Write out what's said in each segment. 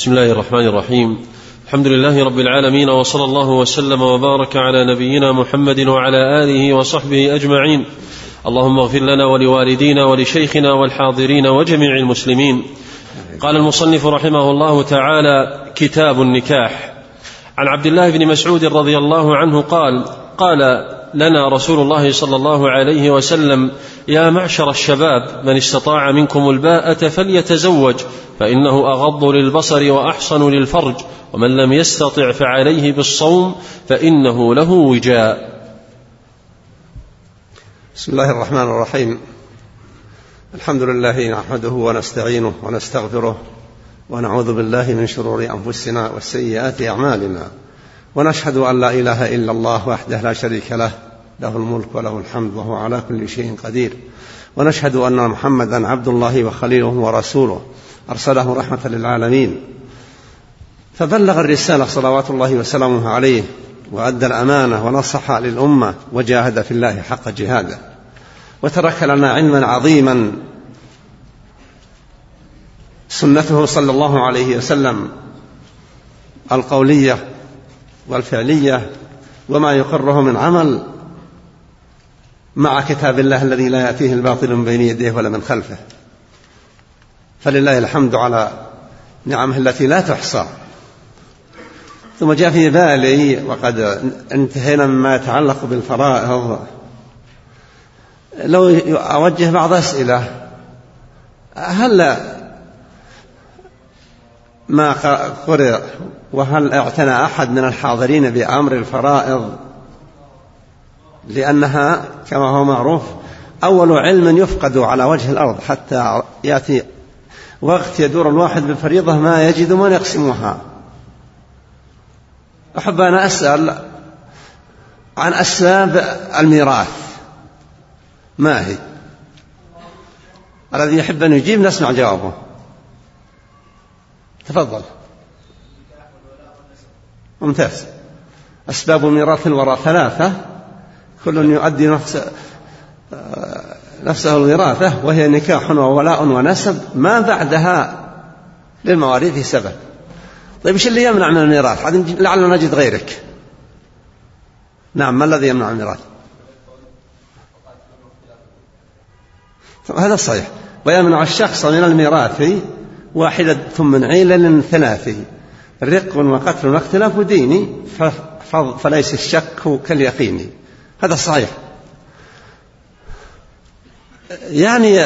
بسم الله الرحمن الرحيم الحمد لله رب العالمين وصلى الله وسلم وبارك على نبينا محمد وعلى اله وصحبه اجمعين اللهم اغفر لنا ولوالدينا ولشيخنا والحاضرين وجميع المسلمين قال المصنف رحمه الله تعالى كتاب النكاح عن عبد الله بن مسعود رضي الله عنه قال قال لنا رسول الله صلى الله عليه وسلم يا معشر الشباب من استطاع منكم الباءة فليتزوج فإنه أغض للبصر وأحصن للفرج ومن لم يستطع فعليه بالصوم فإنه له وجاء. بسم الله الرحمن الرحيم. الحمد لله نحمده ونستعينه ونستغفره ونعوذ بالله من شرور أنفسنا وسيئات أعمالنا ونشهد أن لا إله إلا الله وحده لا شريك له له الملك وله الحمد وهو على كل شيء قدير. ونشهد أن محمدا عبد الله وخليله ورسوله. أرسله رحمة للعالمين. فبلغ الرسالة صلوات الله وسلامه عليه وأدى الأمانة ونصح للأمة وجاهد في الله حق جهاده. وترك لنا علما عظيما. سنته صلى الله عليه وسلم القولية والفعلية وما يقره من عمل. مع كتاب الله الذي لا يأتيه الباطل من بين يديه ولا من خلفه. فلله الحمد على نعمه التي لا تحصى. ثم جاء في بالي وقد انتهينا مما يتعلق بالفرائض. لو أوجه بعض أسئلة هل ما قرئ وهل اعتنى أحد من الحاضرين بأمر الفرائض لأنها كما هو معروف أول علم يفقد على وجه الأرض حتى يأتي وقت يدور الواحد بالفريضة ما يجد من يقسمها. أحب أن أسأل عن أسباب الميراث. ما هي؟ الذي يحب أن يجيب نسمع جوابه. تفضل. ممتاز. أسباب ميراث الوراء ثلاثة. كل يؤدي نفس نفسه الوراثة وهي نكاح وولاء ونسب ما بعدها للمواريث سبب. طيب إيش اللي يمنع من الميراث؟ لعلنا نجد غيرك. نعم ما الذي يمنع الميراث؟ هذا صحيح. ويمنع الشخص من الميراث واحدة من علل ثلاث رق وقتل واختلاف ديني فليس الشك كاليقين. هذا صحيح. يعني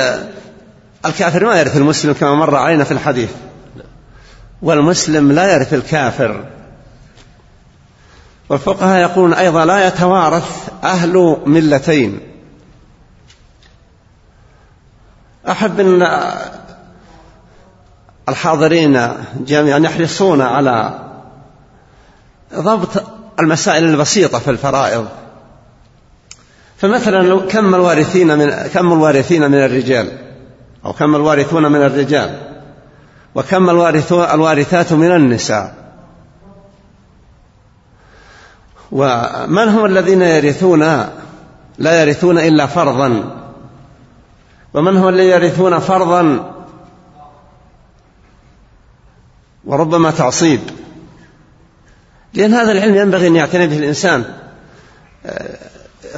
الكافر ما يرث المسلم كما مر علينا في الحديث. والمسلم لا يرث الكافر. والفقهاء يقولون أيضا لا يتوارث أهل ملتين. أحب أن الحاضرين جميعا يحرصون على ضبط المسائل البسيطة في الفرائض. فمثلا كم الوارثين من كم الوارثين من الرجال؟ أو كم الوارثون من الرجال؟ وكم الوارثات من النساء؟ ومن هم الذين يرثون؟ لا يرثون إلا فرضا. ومن هم الذين يرثون فرضا؟ وربما تعصيب. لأن هذا العلم ينبغي أن يعتني به الإنسان.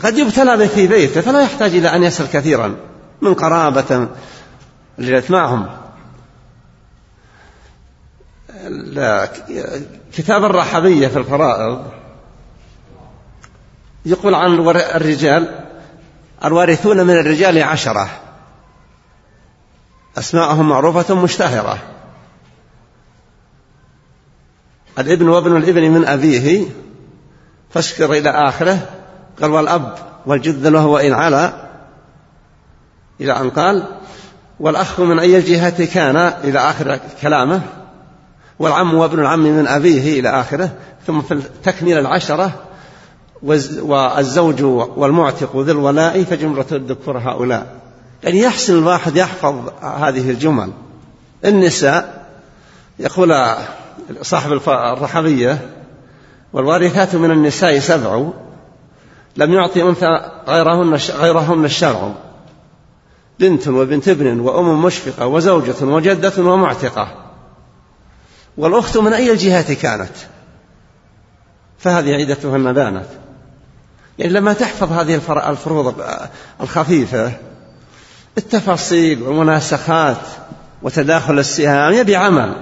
قد يبتلى به في بيته فلا يحتاج إلى أن يسأل كثيرا من قرابة جلت معهم. كتاب الرحبية في الفرائض يقول عن الرجال الوارثون من الرجال عشرة. أسماءهم معروفة مشتهرة. الابن وابن الابن من أبيه فاشكر إلى آخره. قال والأب والجد له وإن علا إلى أن قال والأخ من أي الجهة كان إلى آخر كلامه والعم وابن العم من أبيه إلى آخره ثم في تكميل العشرة والزوج والمعتق ذي الولاء فجمرة الذكور هؤلاء. يعني يحسن الواحد يحفظ هذه الجمل. النساء يقول صاحب الرحبية والوارثات من النساء سبع لم يعطي أنثى غيرهن غيرهن الشرع. بنت وبنت ابن وأم مشفقة وزوجة وجدة ومعتقة. والأخت من أي الجهات كانت؟ فهذه عدتهن بانت. يعني لما تحفظ هذه الفروض الخفيفة التفاصيل والمناسخات وتداخل السهام يبي عمل.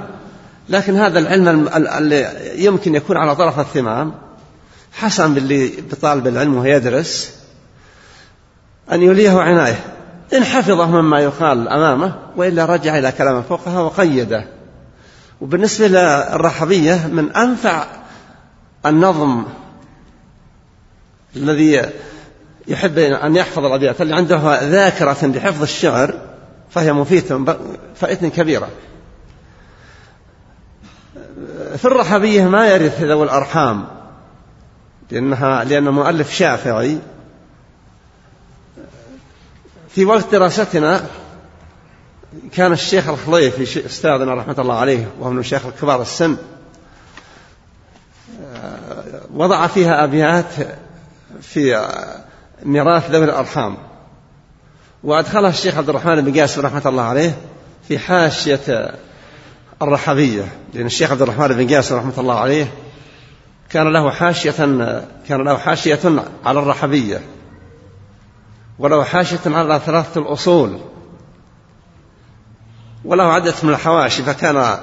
لكن هذا العلم اللي يمكن يكون على طرف الثمام حسن باللي بطالب العلم وهو يدرس أن يوليه عناية. إن حفظه مما يقال أمامه وإلا رجع إلى كلام الفقهاء وقيده. وبالنسبة للرحبية من أنفع النظم الذي يحب أن يحفظ الأبيات اللي عنده ذاكرة بحفظ الشعر فهي مفيدة فائدة كبيرة. في الرحبية ما يرث ذوي الأرحام. لأنها لأن المؤلف شافعي في وقت دراستنا كان الشيخ الخليفي أستاذنا رحمة الله عليه وهو من الشيخ الكبار السن وضع فيها أبيات في ميراث ذوي الأرحام. وأدخلها الشيخ عبد الرحمن بن قاسم رحمة الله عليه في حاشية الرحبية لأن الشيخ عبد الرحمن بن قاسم رحمة الله عليه كان له حاشية كان له حاشية على الرحبية وله حاشية على ثلاثة الأصول وله عدة من الحواشي فكان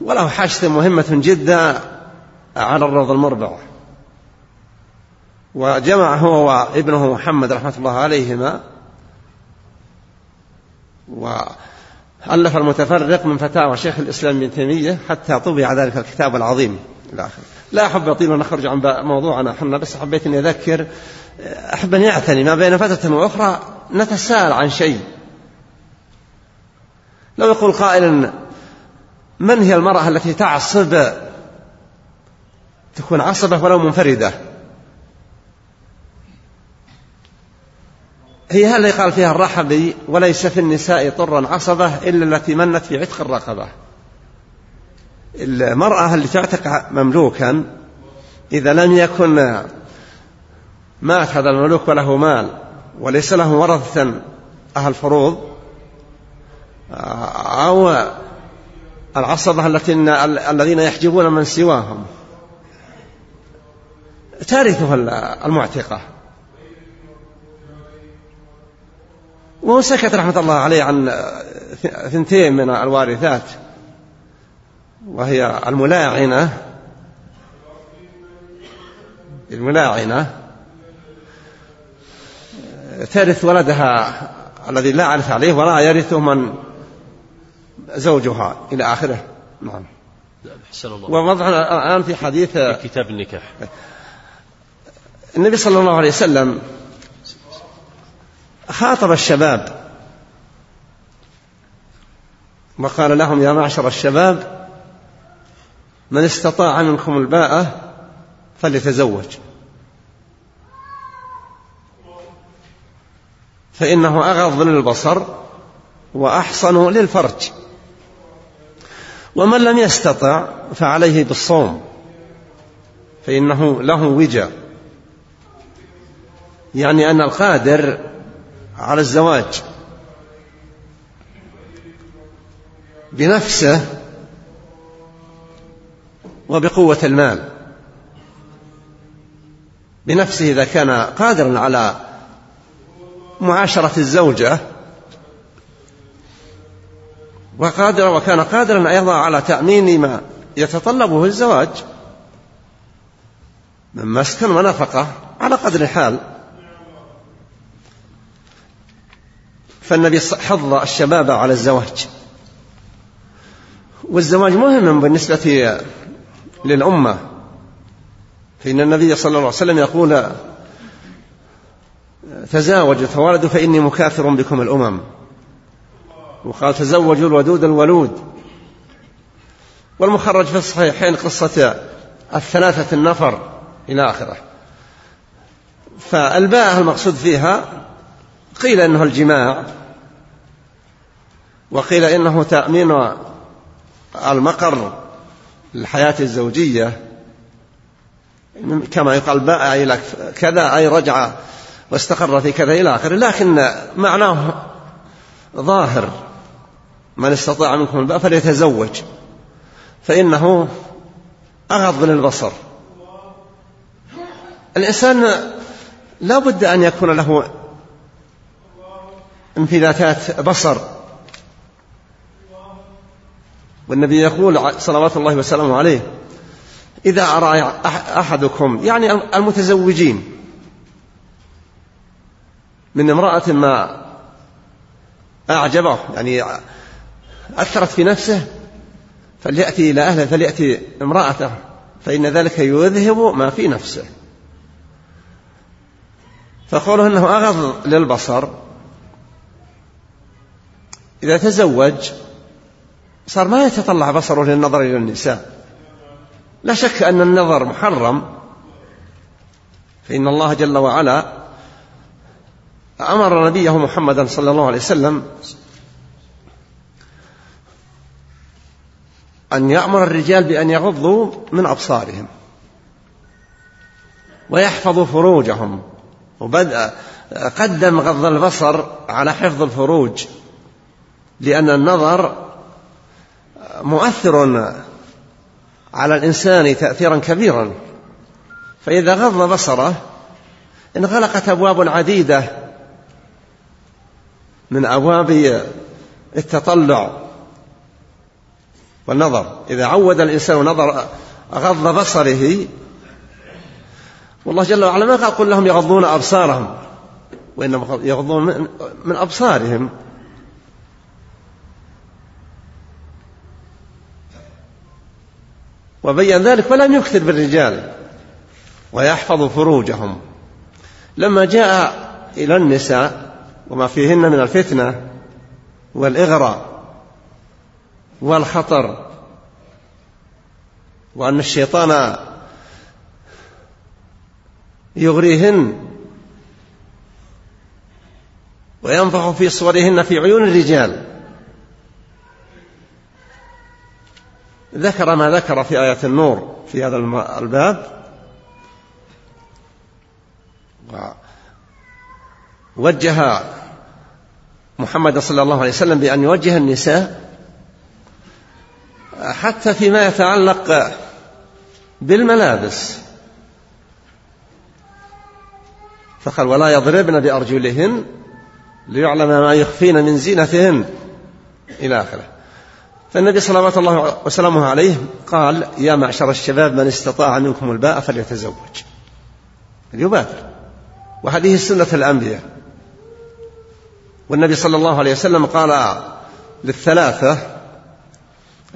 وله حاشية مهمة جدا على الروض المربع. وجمع هو وابنه محمد رحمة الله عليهما وألف المتفرق من فتاوى شيخ الإسلام ابن تيمية حتى طبع ذلك الكتاب العظيم إلى آخره. لا أحب أطيل ونخرج عن موضوعنا. إحنا بس حبيت أني أذكر أحب أن يعتني ما بين فترة وأخرى نتساءل عن شيء. لو يقول قائل من هي المرأة التي تعصب تكون عصبة ولو منفردة؟ هي هل قال فيها الرحبي وليس في النساء طرا عصبة إلا التي منت في عتق الرقبة؟ المرأة اللي تعتق مملوكا إذا لم يكن مات هذا المملوك وله مال وليس له ورثة أهل فروض أو العصبة التي الذين يحجبون من سواهم. ترثها المعتقة. وهو سكت رحمة الله عليه عن ثنتين من الوارثات. وهي الملاعنة. الملاعنة. ترث ولدها الذي لا عرف عليه ولا يرثه من زوجها إلى آخره. نعم. أحسن الله. ووضعنا الآن في حديث في كتاب النكاح. النبي صلى الله عليه وسلم خاطب الشباب وقال لهم يا معشر الشباب من استطاع منكم الباءة فليتزوج. فإنه أغض للبصر وأحصن للفرج. ومن لم يستطع فعليه بالصوم فإنه له وجا يعني أن القادر على الزواج بنفسه وبقوة المال. بنفسه إذا كان قادرا على معاشرة الزوجة وقادر وكان قادرا أيضا على تأمين ما يتطلبه الزواج من مسكن ونفقة على قدر الحال. فالنبي حض الشباب على الزواج. والزواج مهم بالنسبة للأمة. فإن النبي صلى الله عليه وسلم يقول تزاوجوا توالدوا فإني مكاثر بكم الأمم. وقال تزوجوا الودود الولود. والمخرج في الصحيحين قصة الثلاثة النفر إلى آخره. فألباء المقصود فيها قيل إنه الجماع وقيل إنه تأمين المقر للحياه الزوجية كما يقال باء إلى كذا أي رجع واستقر في كذا إلى آخره. لكن معناه ظاهر من استطاع منكم الباء فليتزوج فإنه أغض للبصر. الإنسان لا بد أن يكون له انفلاتات بصر. والنبي يقول صلوات الله وسلامه عليه إذا أرى أحدكم يعني المتزوجين من امرأة ما أعجبه يعني أثرت في نفسه فليأتي إلى أهله فليأتي امرأته فإن ذلك يذهب ما في نفسه. فقوله أنه أغض للبصر إذا تزوج صار ما يتطلع بصره للنظر إلى النساء. لا شك أن النظر محرم. فإن الله جل وعلا أمر نبيه محمدا صلى الله عليه وسلم أن يأمر الرجال بأن يغضوا من أبصارهم ويحفظوا فروجهم. وبدأ قدم غض البصر على حفظ الفروج لأن النظر مؤثر على الإنسان تأثيرا كبيرا. فإذا غض بصره انغلقت أبواب عديدة من أبواب التطلع والنظر. إذا عود الإنسان نظر غض بصره والله جل وعلا ما قال قل لهم يغضون أبصارهم وإنما يغضون من أبصارهم. وبين ذلك فلم يكثر بالرجال ويحفظ فروجهم. لما جاء إلى النساء وما فيهن من الفتنة والإغراء والخطر وأن الشيطان يغريهن وينفخ في صورهن في عيون الرجال ذكر ما ذكر في آية النور في هذا الباب. وجه محمد صلى الله عليه وسلم بأن يوجه النساء حتى فيما يتعلق بالملابس. فقال ولا يضربن بأرجلهن ليعلم ما يخفين من زينتهن. إلى آخره. فالنبي صلوات الله وسلامه عليه قال يا معشر الشباب من استطاع منكم الباء فليتزوج. ليبادر وهذه سنة الأنبياء. والنبي صلى الله عليه وسلم قال للثلاثة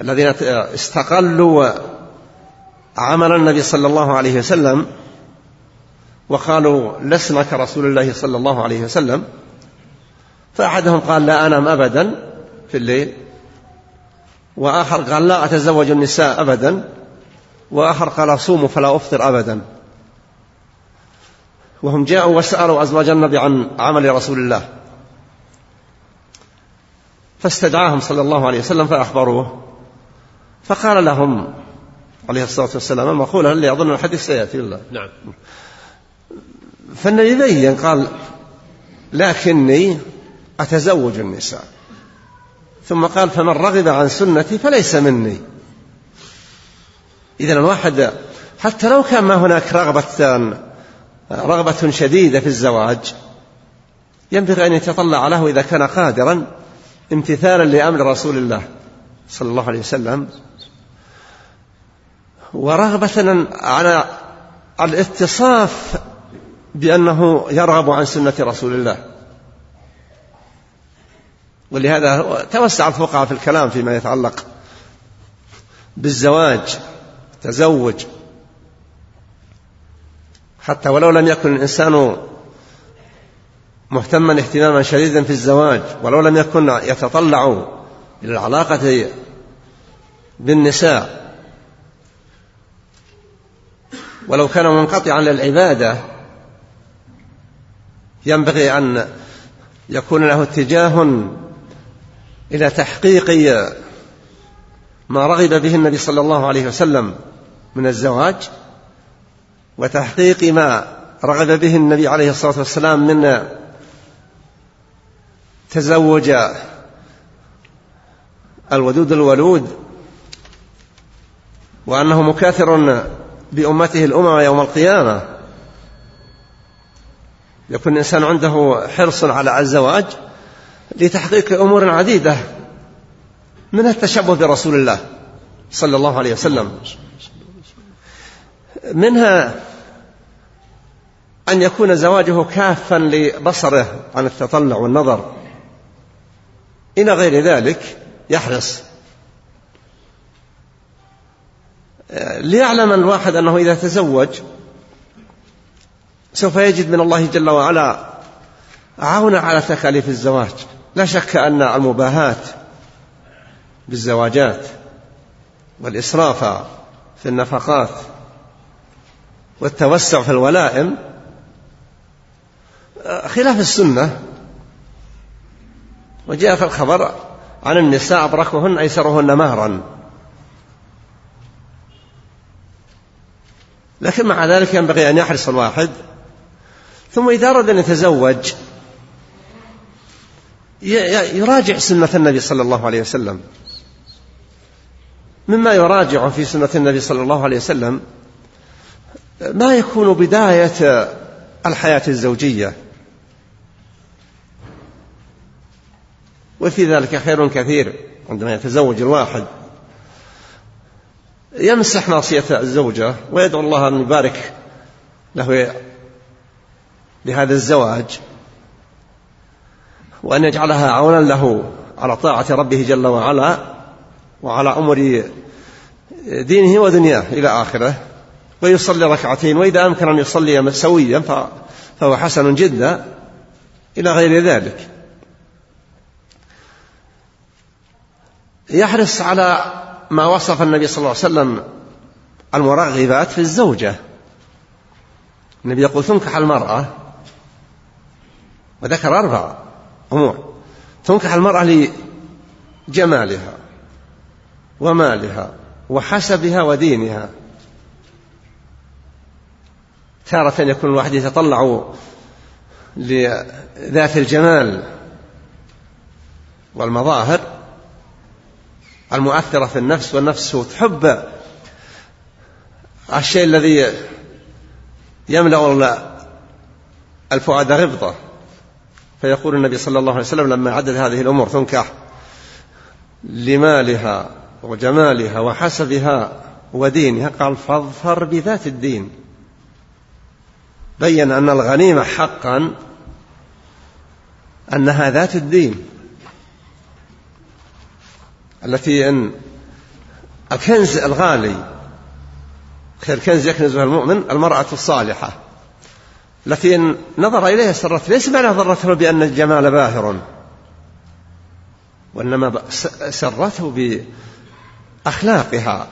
الذين استقلوا عمل النبي صلى الله عليه وسلم وقالوا لسنا كرسول الله صلى الله عليه وسلم. فأحدهم قال لا أنام أبدا في الليل. وآخر قال لا أتزوج النساء أبدا. وآخر قال أصوم فلا أفطر أبدا. وهم جاءوا وسألوا أزواج النبي عن عمل رسول الله. فاستدعاهم صلى الله عليه وسلم فأخبروه. فقال لهم عليه الصلاة والسلام مقولة اللي أظن الحديث سيأتي الله نعم. فالنبي بين قال لكني أتزوج النساء. ثم قال فمن رغب عن سنتي فليس مني. إذا الواحد حتى لو كان ما هناك رغبة رغبة شديدة في الزواج ينبغي أن يتطلع له إذا كان قادرا امتثالا لأمر رسول الله صلى الله عليه وسلم. ورغبة على الاتصاف بأنه يرغب عن سنة رسول الله. ولهذا توسع الفقهاء في الكلام فيما يتعلق بالزواج تزوج. حتى ولو لم يكن الإنسان مهتما اهتماما شديدا في الزواج ولو لم يكن يتطلع إلى العلاقة بالنساء ولو كان منقطعا للعبادة ينبغي أن يكون له اتجاه إلى تحقيق ما رغب به النبي صلى الله عليه وسلم من الزواج وتحقيق ما رغب به النبي عليه الصلاة والسلام من تزوج الودود الولود وأنه مكاثر بأمته الأمم يوم القيامة. يكون الإنسان عنده حرص على الزواج لتحقيق أمور عديدة من التشبه برسول الله صلى الله عليه وسلم. منها أن يكون زواجه كافا لبصره عن التطلع والنظر. إلى غير ذلك يحرص. ليعلم الواحد أنه إذا تزوج سوف يجد من الله جل وعلا عونا على تكاليف الزواج. لا شك أن المباهاة بالزواجات والإسراف في النفقات والتوسع في الولائم خلاف السنة. وجاء في الخبر عن النساء أبركهن أيسرهن مهرا. لكن مع ذلك ينبغي أن يحرص الواحد. ثم إذا أراد أن يتزوج يراجع سنة النبي صلى الله عليه وسلم. مما يراجع في سنة النبي صلى الله عليه وسلم ما يكون بداية الحياة الزوجية. وفي ذلك خير كثير عندما يتزوج الواحد. يمسح معصية الزوجة ويدعو الله أن يبارك له لهذا الزواج. وأن يجعلها عونا له على طاعة ربه جل وعلا وعلى أمر دينه ودنياه إلى آخره. ويصلي ركعتين وإذا أمكن أن يصلي سويا فهو حسن جدا إلى غير ذلك. يحرص على ما وصف النبي صلى الله عليه وسلم المرغبات في الزوجة. النبي يقول تنكح المرأة. وذكر أربع أمور. تنكح المرأة لجمالها ومالها وحسبها ودينها. تارة يكون الواحد يتطلع لذات الجمال والمظاهر المؤثرة في النفس والنفس تحب الشيء الذي يملأ الفؤاد غبطة فيقول النبي صلى الله عليه وسلم لما عدد هذه الأمور تنكح لمالها وجمالها وحسبها ودينها قال فاظفر بذات الدين. بين أن الغنيمة حقا أنها ذات الدين التي إن الكنز الغالي خير كنز يكنزها المؤمن المرأة الصالحة. التي إن نظر إليها سرت ليس معنى ضرته بأن الجمال باهر وإنما سرته بأخلاقها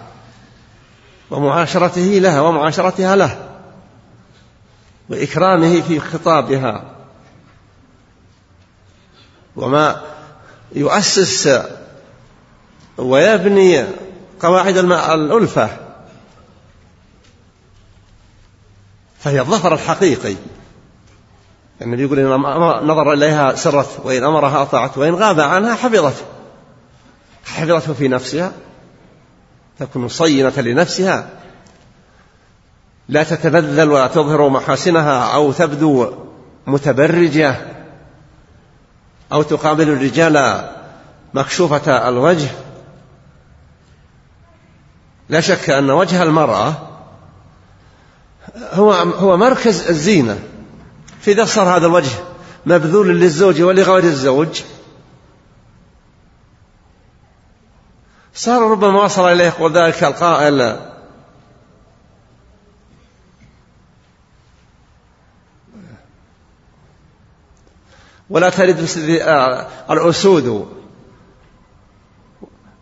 ومعاشرته لها ومعاشرتها له وإكرامه في خطابها. وما يؤسس ويبني قواعد الألفة فهي الظفر الحقيقي. النبي يقول إن نظر إليها سرت وإن أمرها أطاعت وإن غاب عنها حفظته حفظته في نفسها تكون صينة لنفسها. لا تتبذل ولا تظهر محاسنها أو تبدو متبرجة أو تقابل الرجال مكشوفة الوجه. لا شك أن وجه المرأة هو هو مركز الزينة. فإذا صار هذا الوجه مبذول للزوج ولغير الزوج. صار ربما وصل إليه يقول ذلك القائل. ولا ترد الأسود.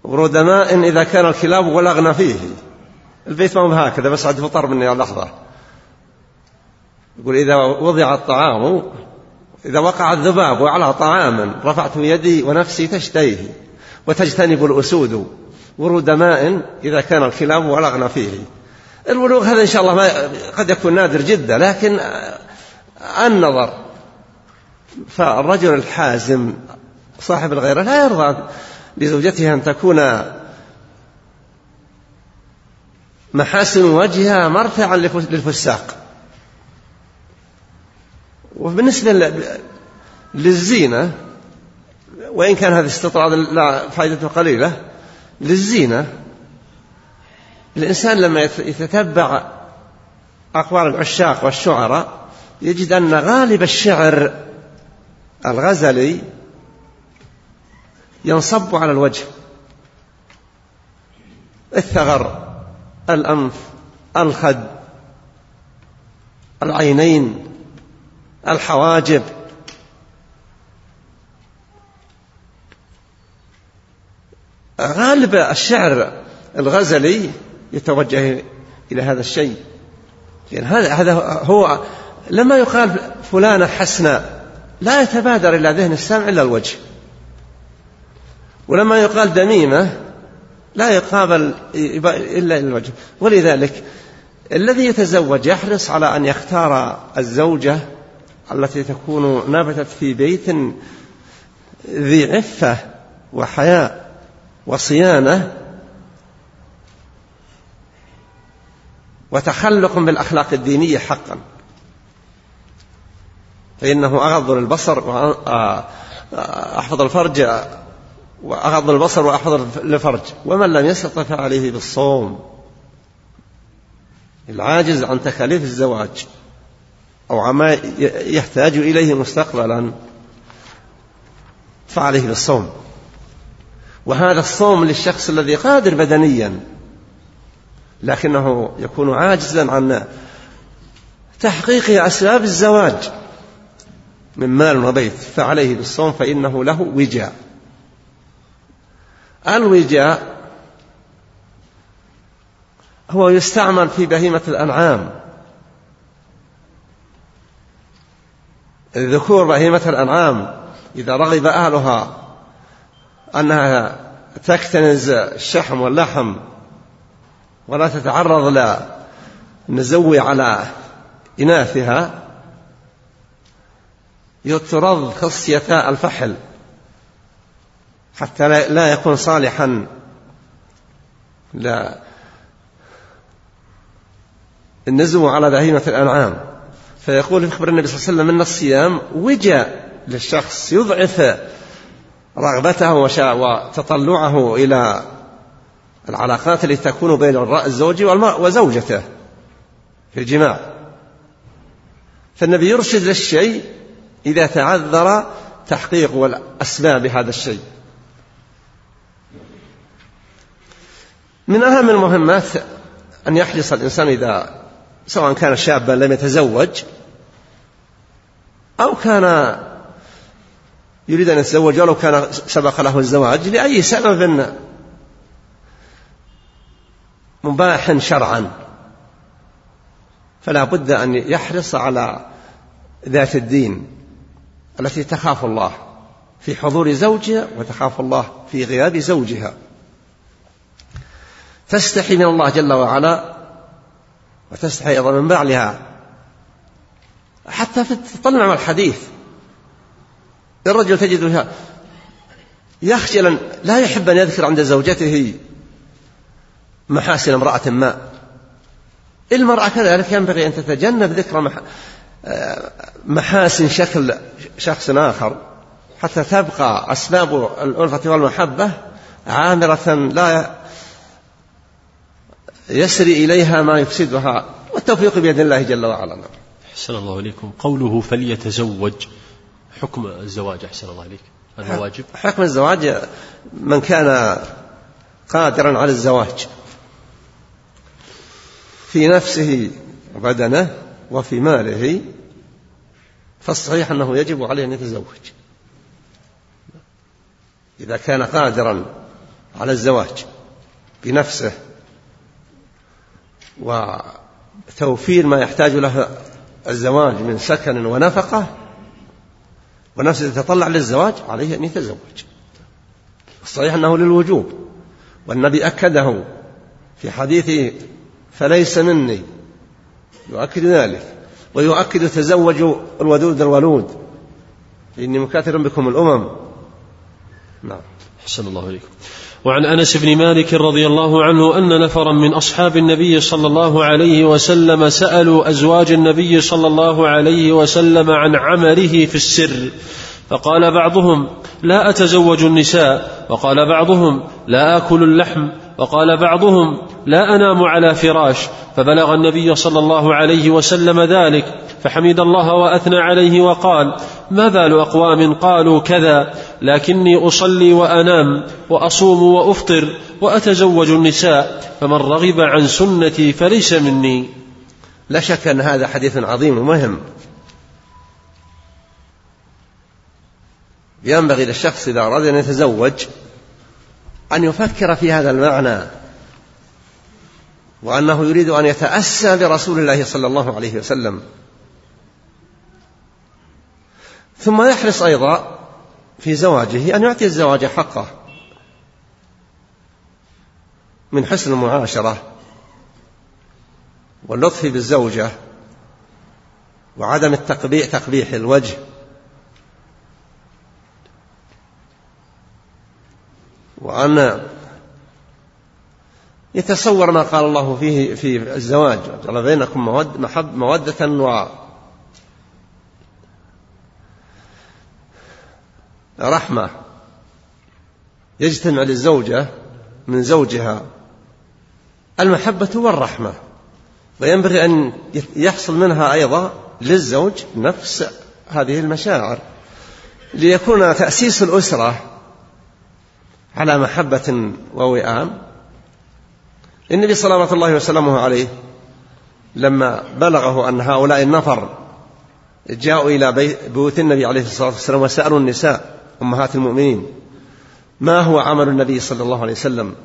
ورود ماء إذا كان الكلاب ولغن فيه. البيت ما هو هكذا بس عاد فطر مني لحظة يقول إذا وضع الطعام إذا وقع الذباب على طعام رفعت يدي ونفسي تشتهيه وتجتنب الأسود ورود ماء إذا كان الكلاب ولغن فيه. الولوغ هذا إن شاء الله ما قد يكون نادر جدا لكن النظر. فالرجل الحازم صاحب الغيرة لا يرضى لزوجته أن تكون محاسن وجهها مرتعا للفساق. وبالنسبة للزينة وإن كان هذا استطراد لا فائدته قليلة للزينة الإنسان لما يتتبع أقوال العشاق والشعراء يجد أن غالب الشعر الغزلي ينصب على الوجه. الثغر الأنف الخد العينين الحواجب. غالب الشعر الغزلي يتوجه إلى هذا الشيء. يعني هذا هذا هو لما يقال فلانة حسناء لا يتبادر إلى ذهن السامع إلا الوجه. ولما يقال دميمة لا يقابل إلا الوجه. ولذلك الذي يتزوج يحرص على أن يختار الزوجة التي تكون نبتت في بيت ذي عفة وحياء وصيانة وتخلق بالأخلاق الدينية حقا. فإنه أغض للبصر وأحفظ الفرج وأغض البصر وأحفظ الفرج. ومن لم يستطع فعليه بالصوم. العاجز عن تكاليف الزواج. أو عما يحتاج إليه مستقبلا فعليه بالصوم. وهذا الصوم للشخص الذي قادر بدنيا لكنه يكون عاجزا عن تحقيق أسباب الزواج من مال وبيت فعليه بالصوم فإنه له وجاء. الوجاء هو يستعمل في بهيمة الأنعام. ذكور بهيمة الأنعام إذا رغب أهلها أنها تكتنز الشحم واللحم ولا تتعرض للنزو على إناثها يطرد خصيتا الفحل حتى لا يكون صالحا لا. النزو على بهيمة الأنعام. فيقول في خبر النبي صلى الله عليه وسلم أن الصيام وجاء للشخص يضعف رغبته وتطلعه إلى العلاقات التي تكون بين الزوج وزوجته في الجماع. فالنبي يرشد للشيء إذا تعذر تحقيق أسباب هذا الشيء. من أهم المهمات أن يحرص الإنسان إذا سواء كان شابا لم يتزوج أو كان يريد أن يتزوج ولو كان سبق له الزواج لأي سبب مباح شرعا. فلا بد أن يحرص على ذات الدين التي تخاف الله في حضور زوجها وتخاف الله في غياب زوجها. تستحي من الله جل وعلا وتستحي أيضا من بعلها. حتى في تطلع الحديث. الرجل تجد يخجل لا يحب أن يذكر عند زوجته محاسن امرأة ما. المرأة كذلك ينبغي أن تتجنب ذكر محاسن شكل شخص آخر. حتى تبقى أسباب الألفة والمحبة عامرة لا يسري إليها ما يفسدها والتوفيق بيد الله جل وعلا. أحسن الله إليكم. قوله فليتزوج حكم الزواج أحسن الله إليك. هذا واجب؟ حكم الزواج من كان قادرا على الزواج في نفسه وبدنه وفي ماله فالصحيح أنه يجب عليه أن يتزوج. إذا كان قادرا على الزواج بنفسه وتوفير ما يحتاج له الزواج من سكن ونفقة ونفسه تتطلع للزواج عليه أن يتزوج. الصحيح أنه للوجوب. والنبي أكده في حديثه فليس مني يؤكد ذلك ويؤكد تزوجوا الودود الولود. إني مكاثر بكم الأمم. نعم. حسن الله إليكم. وعن أنس بن مالك رضي الله عنه أن نفرا من أصحاب النبي صلى الله عليه وسلم سألوا أزواج النبي صلى الله عليه وسلم عن عمله في السر. فقال بعضهم لا أتزوج النساء. وقال بعضهم لا آكل اللحم. وقال بعضهم لا أنام على فراش فبلغ النبي صلى الله عليه وسلم ذلك فحمد الله وأثنى عليه وقال ما بال أقوام قالوا كذا لكني أصلي وأنام وأصوم وأفطر وأتزوج النساء فمن رغب عن سنتي فليس مني. لا شك أن هذا حديث عظيم ومهم. ينبغي للشخص إذا أراد أن يتزوج أن يفكر في هذا المعنى. وأنه يريد أن يتأسى برسول الله صلى الله عليه وسلم. ثم يحرص أيضا في زواجه أن يعطي الزواج حقه من حسن المعاشرة واللطف بالزوجة وعدم التقبيح تقبيح الوجه. وأن يتصور ما قال الله فيه في الزواج. جعل بينكم مود محب مودة رحمة. يجتمع للزوجة من زوجها المحبة والرحمة. وينبغي أن يحصل منها أيضا للزوج نفس هذه المشاعر. ليكون تأسيس الأسرة على محبة ووئام. النبي صلى الله وسلامه عليه لما بلغه أن هؤلاء النفر جاءوا إلى بيوت النبي عليه الصلاة والسلام وسألوا النساء أمهات المؤمنين ما هو عمل النبي صلى الله عليه وسلم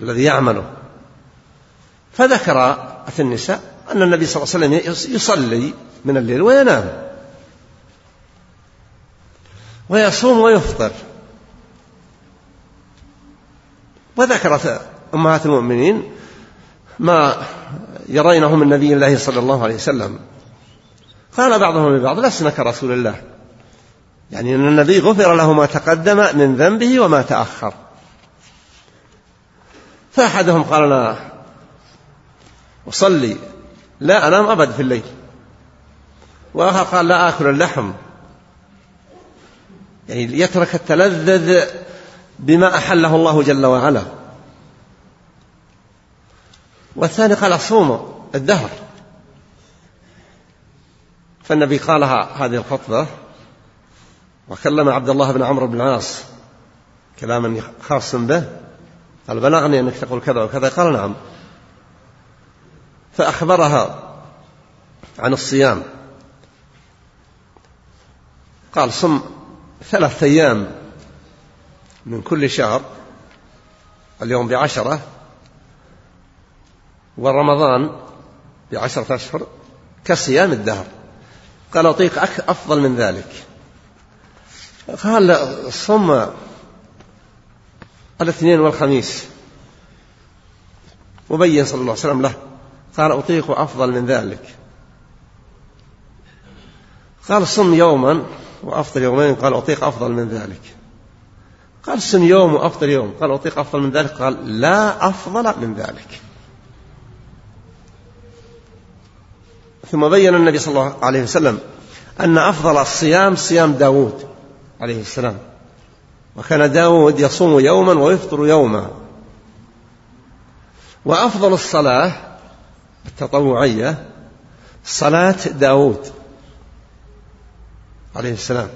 الذي يعمله؟ فذكرت النساء أن النبي صلى الله عليه وسلم يصلي من الليل وينام. ويصوم ويفطر. وذكرت أمهات المؤمنين ما يرينه من نبي الله صلى الله عليه وسلم. قال بعضهم لبعض لسنا كرسول الله. يعني أن النبي غفر له ما تقدم من ذنبه وما تأخر. فأحدهم قال أنا أصلي لا أنام أبد في الليل. وآخر قال لا آكل اللحم. يعني يترك التلذذ بما أحله الله جل وعلا. والثاني قال أصوم الدهر. فالنبي قالها هذه الخطبة وكلم عبد الله بن عمرو بن العاص كلاما خاصا به قال بلغني أنك تقول كذا وكذا قال نعم. فأخبرها عن الصيام. قال صم ثلاثة أيام من كل شهر اليوم بعشرة ورمضان بعشرة أشهر كصيام الدهر. قال أطيق أفضل من ذلك. قال صم الاثنين والخميس وبين صلى الله عليه وسلم له؟ قال أطيق أفضل من ذلك. قال صم يوما وأفضل يومين قال أطيق أفضل من ذلك. قال صم يوم وأفضل يوم قال أطيق أفضل من ذلك قال لا أفضل من ذلك. ثم بين النبي صلى الله عليه وسلم أن أفضل الصيام صيام داود عليه السلام. وكان داود يصوم يوما ويفطر يوما. وأفضل الصلاة التطوعية صلاة داود عليه السلام.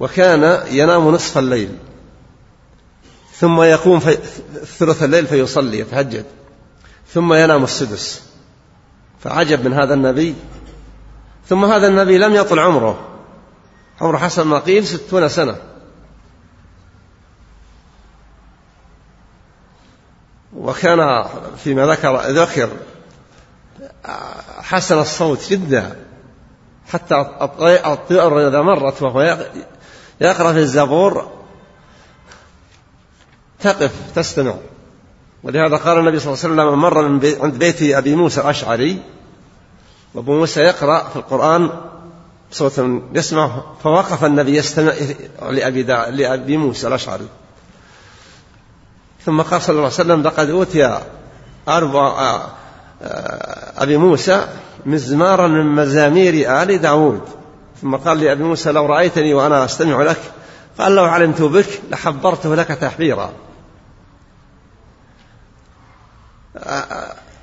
وكان ينام نصف الليل. ثم يقوم في ثلث الليل فيصلي يتهجد. ثم ينام السدس. فعجب من هذا النبي. ثم هذا النبي لم يطل عمره. عمر حسن ما قيل ستون سنة. وكان فيما ذكر ذكر حسن الصوت جدا. حتى الطير إذا مرت وهو يقرأ في الزبور. تقف تستمع. ولهذا قال النبي صلى الله عليه وسلم مر من عند بيت أبي موسى الأشعري وأبو موسى يقرأ في القرآن صوت يسمع فوقف النبي يستمع لأبي, لأبي موسى الأشعري. ثم قال صلى الله عليه وسلم لقد أوتي أربع أبي موسى مزمارا من مزامير آل داود. ثم قال لأبي موسى لو رأيتني وأنا أستمع لك قال لو علمت بك لحبرته لك تحبيرا.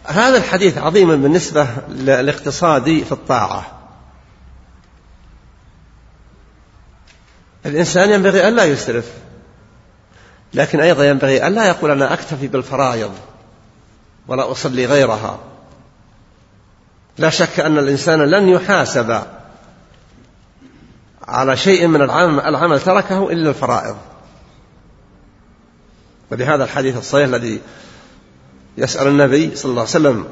هذا الحديث عظيم بالنسبة للاقتصادي في الطاعة. الإنسان ينبغي أن لا يسرف لكن أيضا ينبغي أن لا يقول أنا أكتفي بالفرائض ولا أصلي غيرها. لا شك أن الإنسان لن يحاسب على شيء من العمل, العمل تركه إلا الفرائض. ولهذا الحديث الصحيح الذي يسأل النبي صلى الله عليه وسلم.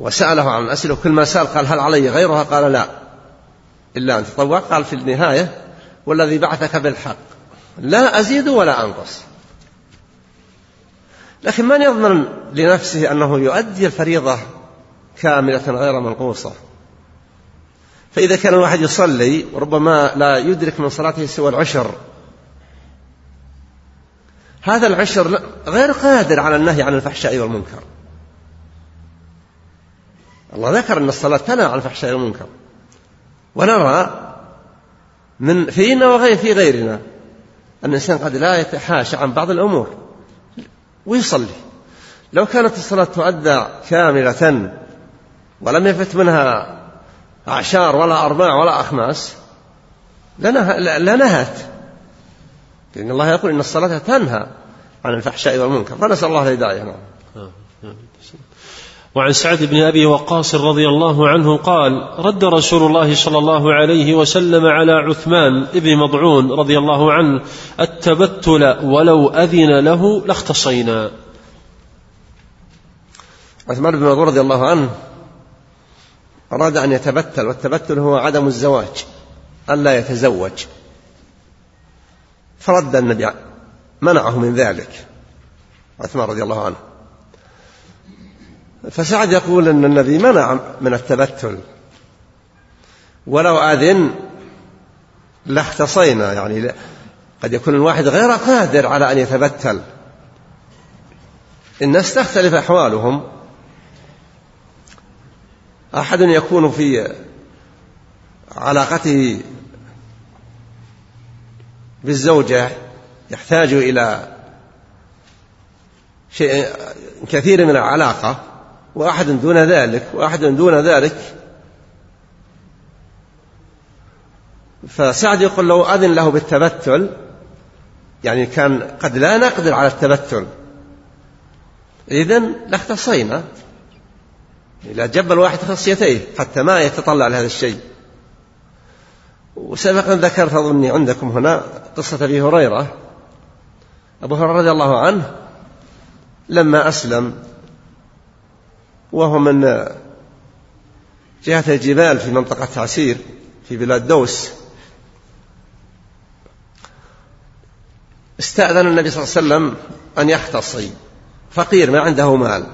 وسأله عن أسئلة كل ما سأل قال هل علي غيرها؟ قال لا. إلا أن تطوع قال في النهاية والذي بعثك بالحق. لا أزيد ولا أنقص. لكن من يضمن لنفسه أنه يؤدي الفريضة كاملة غير منقوصة؟ فإذا كان الواحد يصلي وربما لا يدرك من صلاته سوى العشر هذا العشر غير قادر على النهي عن الفحشاء والمنكر. الله ذكر أن الصلاة تنهى عن الفحشاء والمنكر. ونرى من فينا وغير في غيرنا أن الإنسان قد لا يتحاشى عن بعض الأمور ويصلي. لو كانت الصلاة تؤدى كاملة ولم يفت منها أعشار ولا أرباع ولا أخماس لنهت. لأن الله يقول إن الصلاة تنهى عن الفحشاء والمنكر فنسأل الله الهداية. نعم. وعن سعد بن أبي وقاص رضي الله عنه قال رد رسول الله صلى الله عليه وسلم على عثمان بن مضعون رضي الله عنه التبتل ولو أذن له لاختصينا. عثمان بن مضعون رضي الله عنه أراد أن يتبتل والتبتل هو عدم الزواج الا يتزوج. فرد النبي منعه من ذلك. عثمان رضي الله عنه. فسعد يقول أن النبي منع من التبتل. ولو أذن لاختصينا يعني قد يكون الواحد غير قادر على أن يتبتل. الناس تختلف أحوالهم. أحد يكون في علاقته بالزوجة يحتاج إلى شيء كثير من العلاقة وأحد دون ذلك وأحد دون ذلك. فسعد يقول لو أذن له بالتبتل يعني كان قد لا نقدر على التبتل. إذن لاختصينا. إلى جب الواحد خصيتيه حتى ما يتطلع لهذا الشيء. وسبق أن ذكرت أظني عندكم هنا قصة أبي هريرة. أبو هريرة رضي الله عنه لما أسلم وهو من جهة الجبال في منطقة عسير في بلاد دوس استأذن النبي صلى الله عليه وسلم أن يختصي فقير ما عنده مال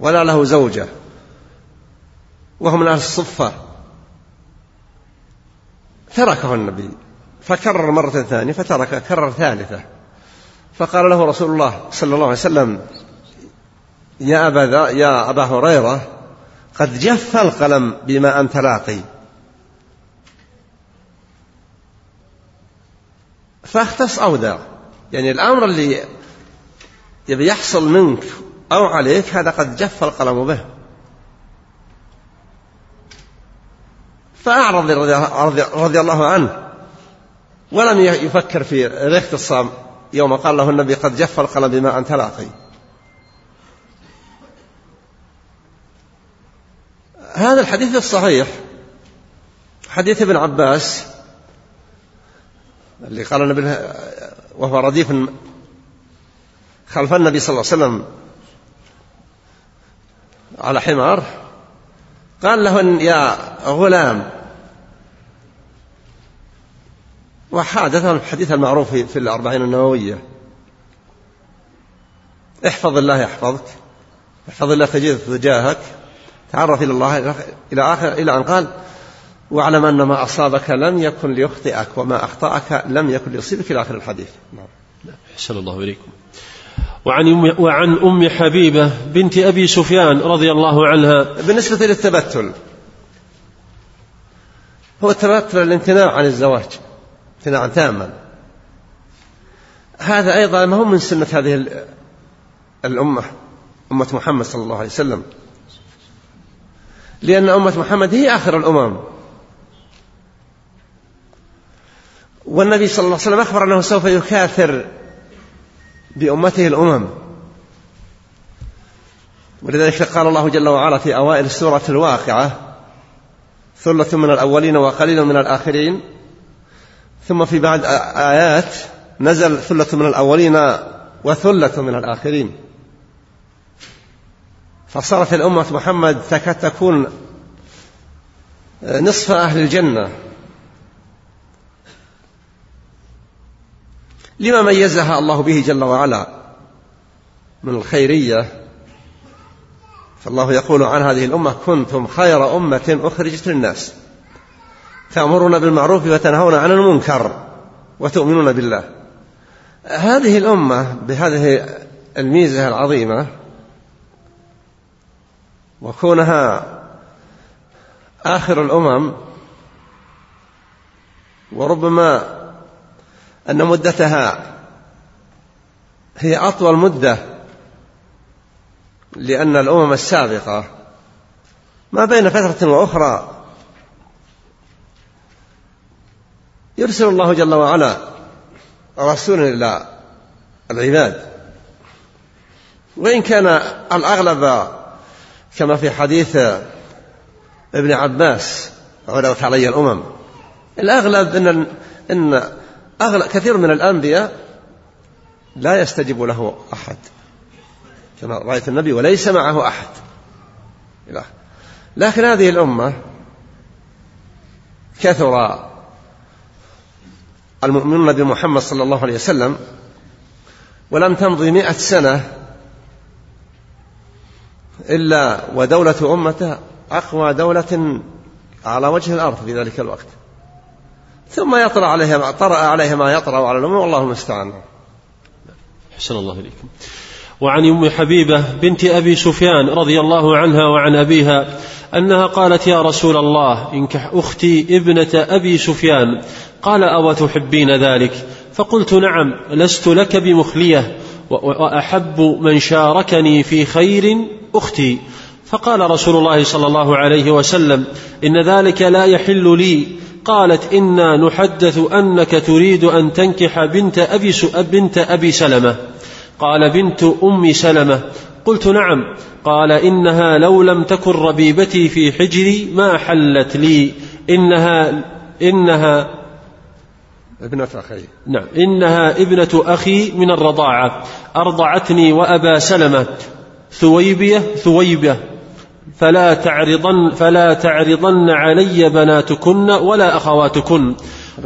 ولا له زوجة وهو من أهل الصفة. تركه النبي فكرر مرة ثانية فترك كرر ثالثة. فقال له رسول الله صلى الله عليه وسلم يا أبا, يا أبا هريرة قد جف القلم بما أنت لاقي. فاختص أو دع يعني الأمر اللي يبي يحصل منك أو عليك هذا قد جف القلم به. فأعرض رضي الله عنه. ولم يفكر في الاختصام يوم قال له النبي قد جف القلم بما أنت لاقي هذا الحديث الصحيح. حديث ابن عباس اللي قال النبي وهو رديف خلف النبي صلى الله عليه وسلم على حمار قال له يا غلام وحادثه الحديث المعروف في الأربعين النووية. احفظ الله يحفظك. احفظ الله تجد تجاهك تعرف إلى الله إلى آخر إلى أن قال واعلم أن ما أصابك لم يكن ليخطئك وما أخطأك لم يكن ليصيبك إلى آخر الحديث. نعم. أحسن الله إليكم. وعن وعن أم حبيبة بنت أبي سفيان رضي الله عنها. بالنسبة للتبتل هو التبتل الامتناع عن الزواج. امتناعا تاما. هذا أيضا ما هو من سنة هذه الأمة أمة محمد صلى الله عليه وسلم. لأن أمة محمد هي آخر الأمم. والنبي صلى الله عليه وسلم أخبر أنه سوف يكاثر بأمته الأمم. ولذلك قال الله جل وعلا في أوائل السورة الواقعة ثلة من الأولين وقليل من الآخرين. ثم في بعد آيات نزل ثلة من الأولين وثلة من الآخرين. فصارت الأمة محمد تكاد تكون نصف أهل الجنة. لما ميزها الله به جل وعلا؟ من الخيرية. فالله يقول عن هذه الأمة كنتم خير أمة أخرجت للناس. تأمرون بالمعروف وتنهون عن المنكر وتؤمنون بالله. هذه الأمة بهذه الميزة العظيمة وكونها آخر الأمم وربما أن مدتها هي أطول مدة لأن الأمم السابقة ما بين فترة وأخرى يرسل الله جل وعلا رسولا إلى العباد. وإن كان الأغلب كما في حديث ابن عباس عرضت علي الأمم الأغلب أن أن أغلب كثير من الأنبياء لا يستجيب له أحد. كما رأيت النبي وليس معه أحد. لكن هذه الأمة كثر المؤمنون بمحمد صلى الله عليه وسلم ولم تمضي مئة سنة إلا ودولة أمته أقوى دولة على وجه الأرض في ذلك الوقت. ثم يطرأ عليها طرأ عليها ما يطرأ على الأمم والله المستعان. حسن الله إليكم. وعن أم حبيبة بنت أبي سفيان رضي الله عنها وعن أبيها أنها قالت يا رسول الله انكح أختي ابنة أبي سفيان. قال أو تحبين ذلك؟ فقلت نعم لست لك بمخليه وأحب من شاركني في خير أختي. فقال رسول الله صلى الله عليه وسلم إن ذلك لا يحل لي. قالت إنا نحدث أنك تريد أن تنكح بنت أبي بنت أبي سلمة. قال بنت أم سلمة. قلت نعم. قال إنها لو لم تكن ربيبتي في حجري ما حلت لي. انها انها ابنة أخي. نعم. إنها ابنة أخي من الرضاعة. أرضعتني وأبا سلمة. ثويبية ثويبة فلا تعرضن فلا تعرضن علي بناتكن ولا أخواتكن.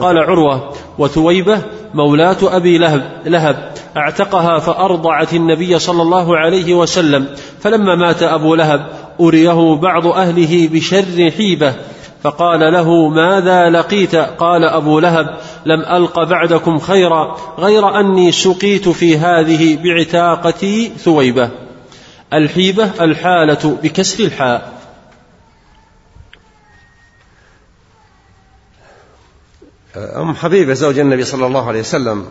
قال عروة وثويبة مولاة أبي لهب, لهب أعتقها فأرضعت النبي صلى الله عليه وسلم. فلما مات أبو لهب أريه بعض أهله بشر حيبة فقال له ماذا لقيت؟ قال أبو لهب لم ألق بعدكم خيرا غير أني سقيت في هذه بعتاقتي ثويبة. الحيبة الحالة بكسر الحاء. أم حبيبة زوج النبي صلى الله عليه وسلم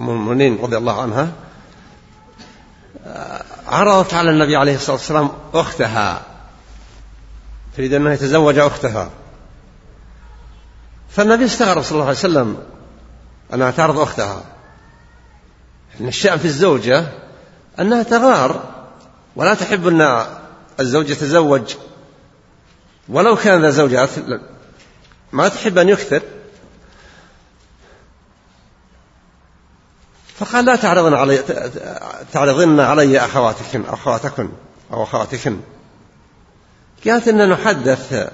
أم المؤمنين رضي الله عنها عرضت على النبي عليه الصلاة والسلام أختها. تريد أنه يتزوج أختها. فالنبي استغرب صلى الله عليه وسلم أنها تعرض أختها. إن الشأن في الزوجة أنها تغار ولا تحب أن الزوج يتزوج. ولو كان ذا زوجات ما تحب أن يكثر. فقال لا تعرضن علي تعرضن علي أخواتكن أو أخواتكن أو أخواتكن. قالت إن نحدث.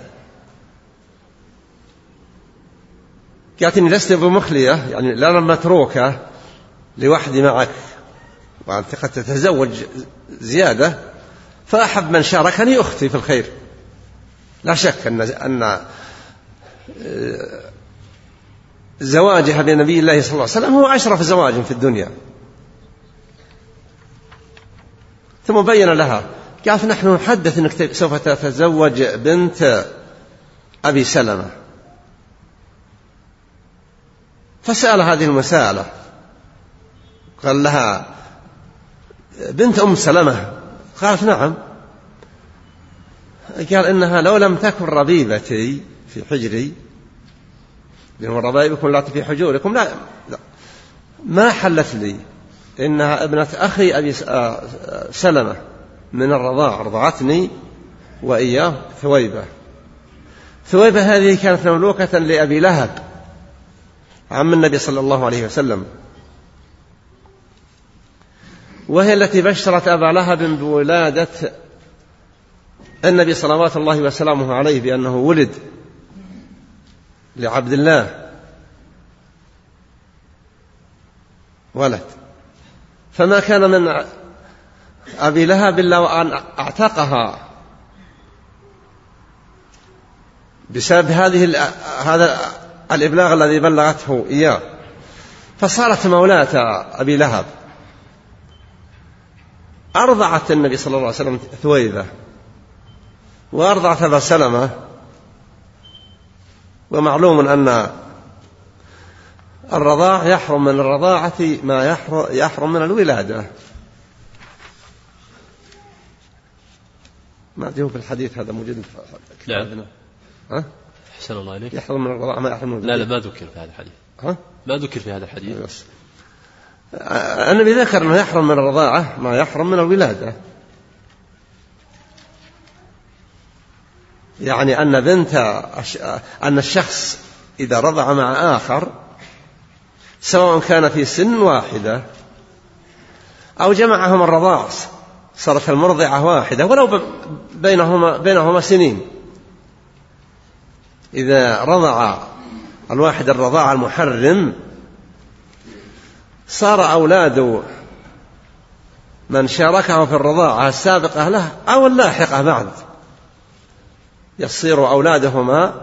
قالت إني لست بمخلية يعني لا متروكة لوحدي معك وأنت قد تتزوج زيادة فأحب من شاركني أختي في الخير. لا شك أن أن زواجها بنبي الله صلى الله عليه وسلم هو أشرف زواج في الدنيا. ثم بين لها قالت نحن نحدث إنك سوف تتزوج بنت أبي سلمة. فسأل هذه المسألة. قال لها بنت أم سلمة؟ قالت نعم. قال إنها لو لم تكن ربيبتي في حجري لأن ربائبكم لا في حجوركم لا, لا. ما حلت لي إنها ابنة أخي أبي آه، سلمة من الرضاع رضعتني وإياه ثويبة. ثويبة هذه كانت مملوكة لأبي لهب عم النبي صلى الله عليه وسلم. وهي التي بشرت أبا لهب بولادة النبي صلوات الله وسلامه عليه بأنه ولد. لعبد الله. ولد. فما كان من أبي لهب إلا وأن أعتقها. بسبب هذه هذا الإبلاغ الذي بلغته إياه. فصارت مولاة أبي لهب. أرضعت النبي صلى الله عليه وسلم ثويبة. وأرضعت أبا سلمة. ومعلوم أن الرضاع يحرم من الرضاعة ما يحرم من الولادة ما أدري في الحديث هذا موجود في كتابنا نعم. ها؟ أحسن الله إليك يحرم من الرضاعة ما يحرم من الولادة لا لا ما ذكر في هذا الحديث ها؟ ما ذكر في هذا الحديث. النبي ذكر أنه يحرم من الرضاعة ما يحرم من الولادة يعني أن بنت أن الشخص إذا رضع مع آخر سواء كان في سن واحدة أو جمعهم الرضاع صارت المرضعة واحدة ولو بينهما بينهما سنين. إذا رضع الواحد الرضاع المحرم صار أولاد من شاركه في الرضاعة السابقة له أو اللاحقة بعد. يصير أولادهما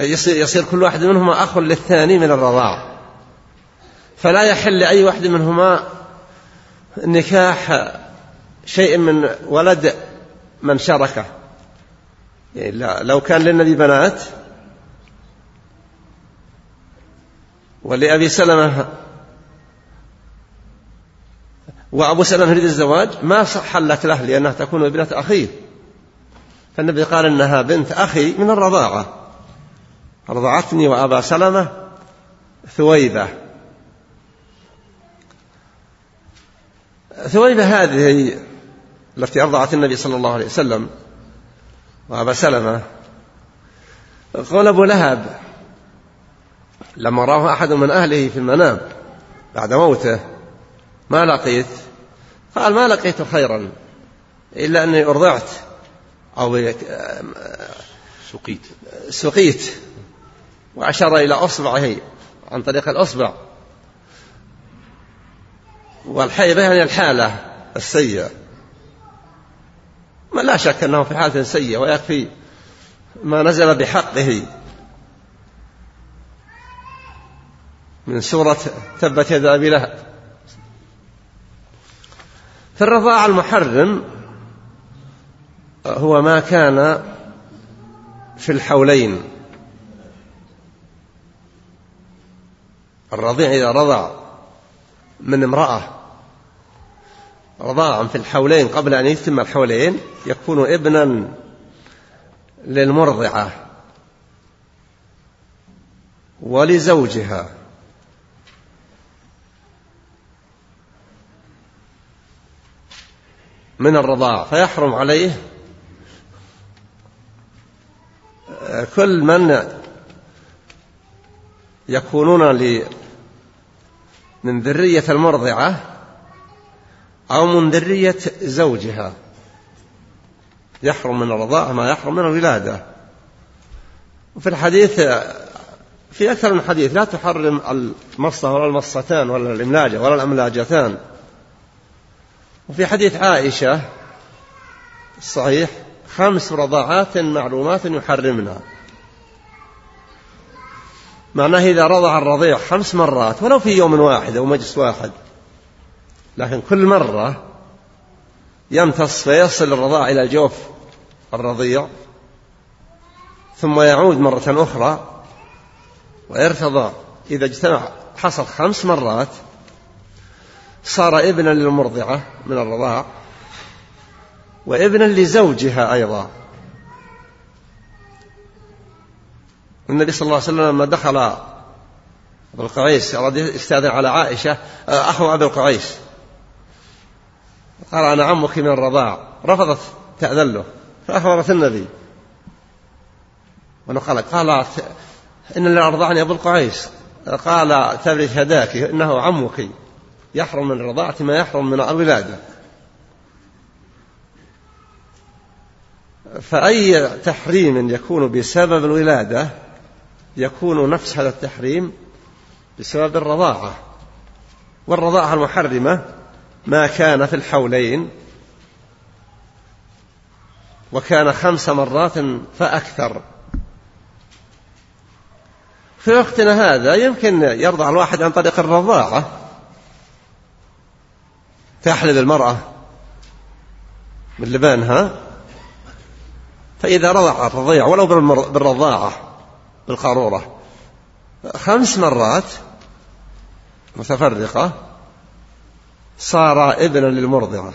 يصير, يصير كل واحد منهما أخ للثاني من الرضاعة فلا يحل لأي واحد منهما نكاح شيء من ولد من شاركه يعني لو كان للنبي بنات ولأبي سلمة وأبو سلمة يريد الزواج ما حلت له لأنها تكون ابنة أخيه. فالنبي قال إنها بنت أخي من الرضاعة. رضعتني وأبا سلمة ثويبة. ثويبة هذه التي أرضعت النبي صلى الله عليه وسلم وأبا سلمة. قال أبو لهب لما رآه أحد من أهله في المنام بعد موته ما لقيت؟ قال ما لقيت خيرا إلا أني أرضعت. أو سقيت. سقيت. وأشار إلى أصبعه عن طريق الأصبع. والحيبة يعني الحالة السيئة. ما لا شك أنه في حالة سيئة ويكفي ما نزل بحقه. من سورة تبت يد أبي لهب. في الرضاع المحرم هو ما كان في الحولين. الرضيع إذا رضع من امرأة رضاعا في الحولين قبل أن يتم الحولين يكون ابنا للمرضعة ولزوجها. من الرضاع فيحرم عليه كل من يكونون من ذرية المرضعة أو من ذرية زوجها. يحرم من الرضاعة ما يحرم من الولادة. وفي الحديث في أكثر من حديث لا تحرم المصة ولا المصتان ولا الإملاجة ولا الأملاجتان. وفي حديث عائشة الصحيح خمس رضاعات معلومات يحرمنا. معناه إذا رضع الرضيع خمس مرات ولو في يوم واحد أو مجلس واحد. لكن كل مرة يمتص فيصل الرضاع إلى جوف الرضيع ثم يعود مرة أخرى ويرتضى إذا اجتمع حصل خمس مرات صار ابنا للمرضعة من الرضاع. وابنا لزوجها أيضا. النبي صلى الله عليه وسلم لما دخل أبو القعيس أراد يستأذن على عائشة أخو أبي القعيس. قال أنا عمك من الرضاع. رفضت تأذن له فأخبرت النبي. ونقل قالت إن اللي أرضعني أبو القعيس. قال تبرك هداك إنه عمك يحرم من الرضاعة ما يحرم من الولادة فأي تحريم يكون بسبب الولادة يكون نفس هذا التحريم بسبب الرضاعة. والرضاعة المحرمة ما كان في الحولين وكان خمس مرات فأكثر. في وقتنا هذا يمكن يرضع الواحد عن طريق الرضاعة. تحلب المرأة من لبانها. فإذا رضع الرضيع ولو بالرضاعة بالقارورة خمس مرات متفرقة صار ابنا للمرضعة.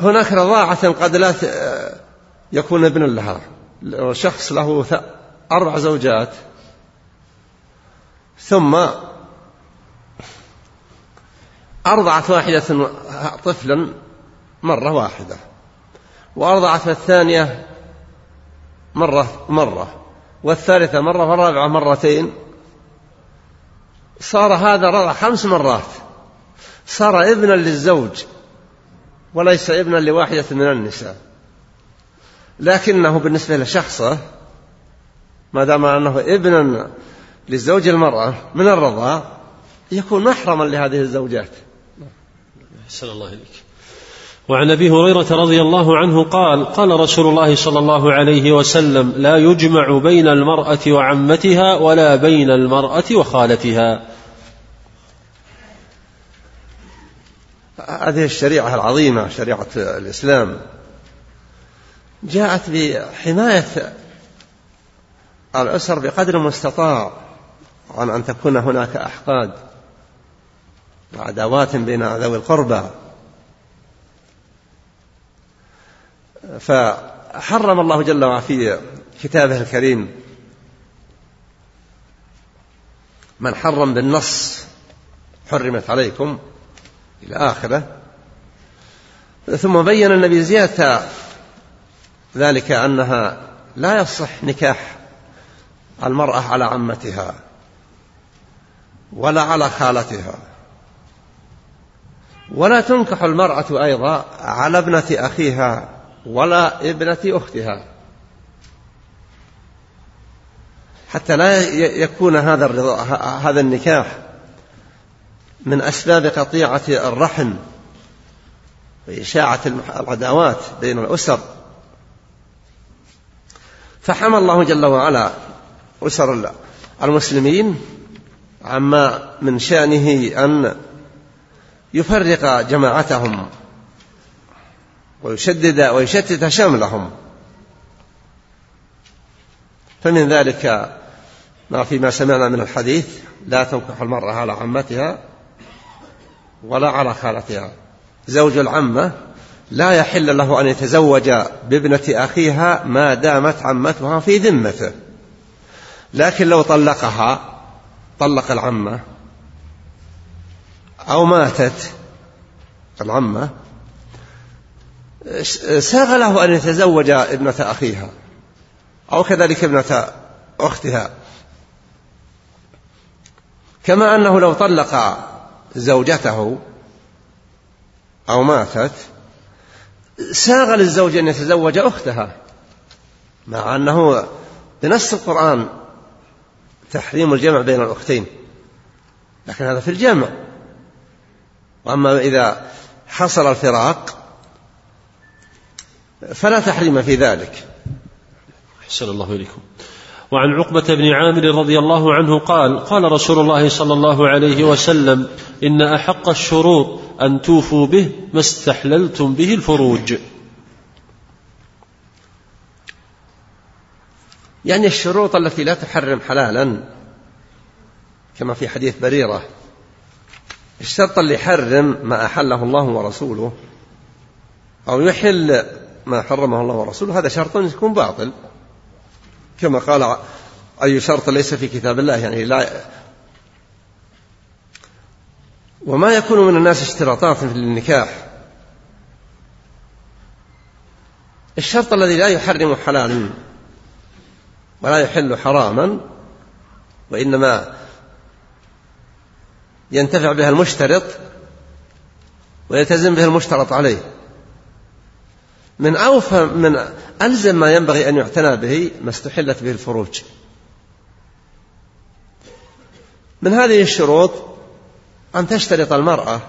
هناك رضاعة قد لا يكون ابنا لها. شخص له أربع زوجات. ثم أرضعت واحدة طفلا مرة واحدة. وأرضعت الثانية مرة مرة. والثالثة مرة والرابعة مرتين. صار هذا رضع خمس مرات. صار ابنا للزوج وليس ابنا لواحدة من النساء. لكنه بالنسبة لشخصه ما دام أنه ابنا للزوج المرأة من الرضاع يكون محرما لهذه الزوجات. أحسن الله إليك. وعن أبي هريرة رضي الله عنه قال قال رسول الله صلى الله عليه وسلم لا يجمع بين المرأة وعمتها ولا بين المرأة وخالتها. هذه الشريعة العظيمة شريعة الإسلام جاءت بحماية الأسر بقدر المستطاع عن أن تكون هناك أحقاد وعداوات بين ذوي القربى. فحرم الله جل وعلا في كتابه الكريم من حرم بالنص حرمت عليكم إلى آخرة. ثم بين النبي زيادة ذلك أنها لا يصح نكاح المرأة على عمتها ولا على خالتها. ولا تنكح المرأة أيضا على ابنة أخيها ولا ابنة أختها. حتى لا يكون هذا الرضا هذا النكاح من أسباب قطيعة الرحم وإشاعة العداوات بين الأسر. فحمى الله جل وعلا أسر المسلمين عما من شأنه أن يفرق جماعتهم. ويشدد ويشتت شملهم. فمن ذلك ما فيما سمعنا من الحديث لا تنكح المرأة على عمتها ولا على خالتها. زوج العمة لا يحل له أن يتزوج بابنة أخيها ما دامت عمتها في ذمته. لكن لو طلقها طلق العمة أو ماتت العمة ساغ له أن يتزوج ابنة أخيها أو كذلك ابنة أختها. كما أنه لو طلق زوجته أو ماتت ساغ للزوج أن يتزوج أختها مع أنه بنص القرآن تحريم الجمع بين الأختين لكن هذا في الجمع وأما إذا حصل الفراق فلا تحريم في ذلك. أحسن الله إليكم. وعن عقبة بن عامر رضي الله عنه قال قال رسول الله صلى الله عليه وسلم إن أحق الشروط أن توفوا به ما استحللتم به الفروج. يعني الشروط التي لا تحرم حلالا كما في حديث بريرة الشرط اللي يحرم ما أحله الله ورسوله أو يحل ما حرمه الله ورسوله هذا شرط يكون باطل. كما قال أي شرط ليس في كتاب الله يعني لا وما يكون من الناس اشتراطات في النكاح. الشرط الذي لا يحرم حلالا ولا يحل حراما وإنما ينتفع بها المشترط ويلتزم بها المشترط عليه. من أوفى من ألزم ما ينبغي أن يعتنى به ما استحلت به الفروج. من هذه الشروط أن تشترط المرأة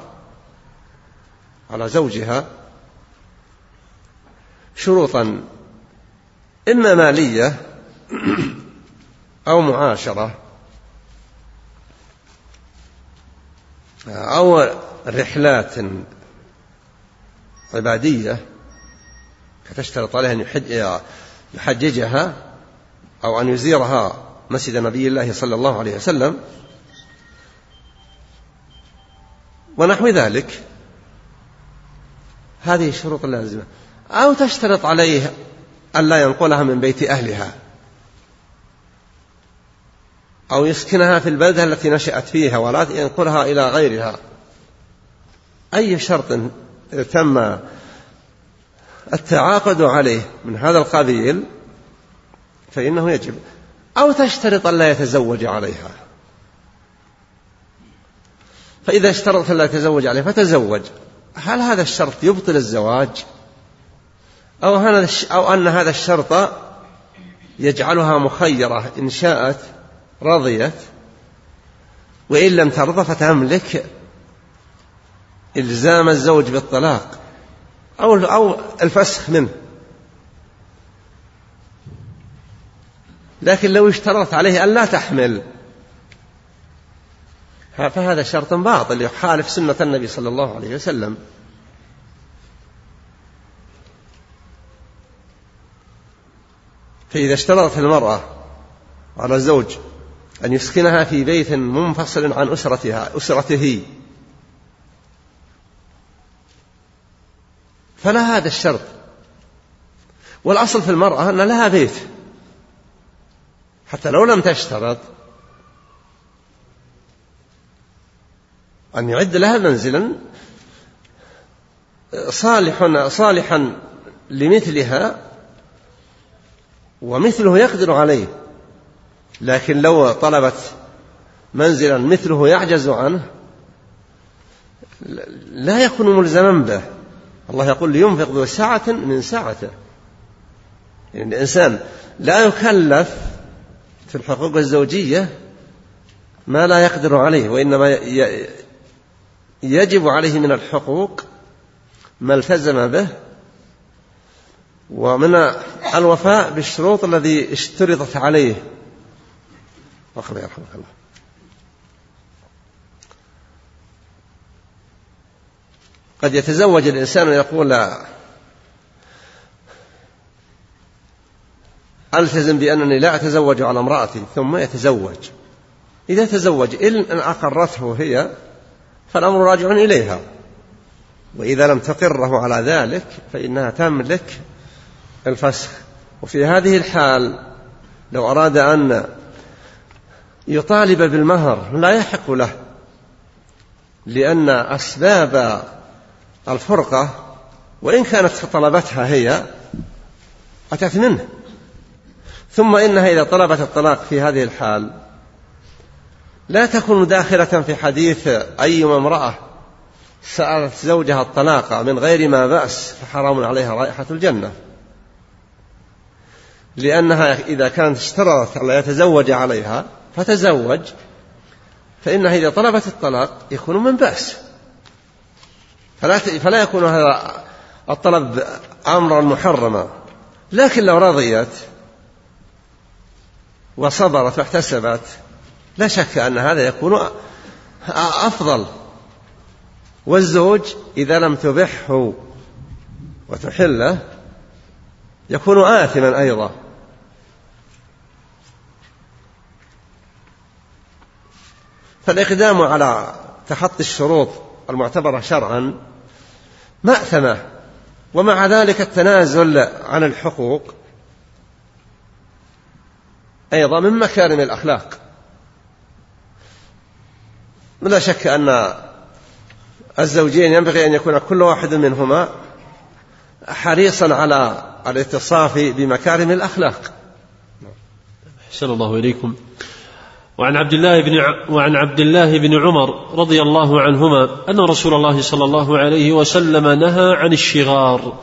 على زوجها شروطا إما مالية أو معاشرة أو رحلات عبادية فتشترط عليه أن يحججها أو أن يزيرها مسجد نبي الله صلى الله عليه وسلم ونحو ذلك. هذه الشروط اللازمة. أو تشترط عليه ألا ينقلها من بيت أهلها أو يسكنها في البلدة التي نشأت فيها ولا ينقلها إلى غيرها. أي شرط تم التعاقد عليه من هذا القبيل فإنه يجب. أو تشترط أن لا يتزوج عليها. فإذا اشترط أن لا يتزوج عليها فتزوج. هل هذا الشرط يبطل الزواج؟ أو, أو أن هذا الشرط يجعلها مخيرة إن شاءت رضيت وإن لم ترضى فتملك إلزام الزوج بالطلاق. أو أو الفسخ منه. لكن لو اشترط عليه أن لا تحمل. فهذا شرط باطل يخالف سنة النبي صلى الله عليه وسلم. فإذا اشترطت المرأة على الزوج أن يسكنها في بيت منفصل عن أسرتها أسرته فلا هذا الشرط. والأصل في المرأة أن لها بيت. حتى لو لم تشترط أن يعد لها منزلا صالح صالحا لمثلها ومثله يقدر عليه. لكن لو طلبت منزلا مثله يعجز عنه لا يكون ملزما به. الله يقول لينفق ذو سعة من سعته. يعني الإنسان لا يكلف في الحقوق الزوجية ما لا يقدر عليه وإنما يجب عليه من الحقوق ما التزم به ومن الوفاء بالشروط الذي اشترطت عليه. أخذ يرحمك الله. قد يتزوج الإنسان ويقول ألتزم بأنني لا أتزوج على امرأتي ثم يتزوج. إذا تزوج إن أقرته هي فالأمر راجع إليها. وإذا لم تقره على ذلك فإنها تملك الفسخ. وفي هذه الحال لو أراد أن يطالب بالمهر لا يحق له لأن أسباب الفرقة وإن كانت طلبتها هي أتت منه. ثم إنها إذا طلبت الطلاق في هذه الحال لا تكون داخلة في حديث أيما امرأة سألت زوجها الطلاق من غير ما بأس فحرام عليها رائحة الجنة. لأنها إذا كانت اشترطت ألا يتزوج عليها فتزوج فإنها إذا طلبت الطلاق يكون من بأس. فلا فلا يكون هذا الطلب أمرا محرما. لكن لو رضيت وصبرت واحتسبت لا شك أن هذا يكون أفضل. والزوج إذا لم تبحه وتحله يكون آثما أيضا. فالإقدام على تخطي الشروط المعتبرة شرعا مأثمة. ومع ذلك التنازل عن الحقوق أيضا من مكارم الأخلاق. لا شك أن الزوجين ينبغي أن يكون كل واحد منهما حريصا على الاتصاف بمكارم الأخلاق. أحسن الله إليكم. وعن عبد الله بن وعن عبد الله بن عمر رضي الله عنهما أن رسول الله صلى الله عليه وسلم نهى عن الشغار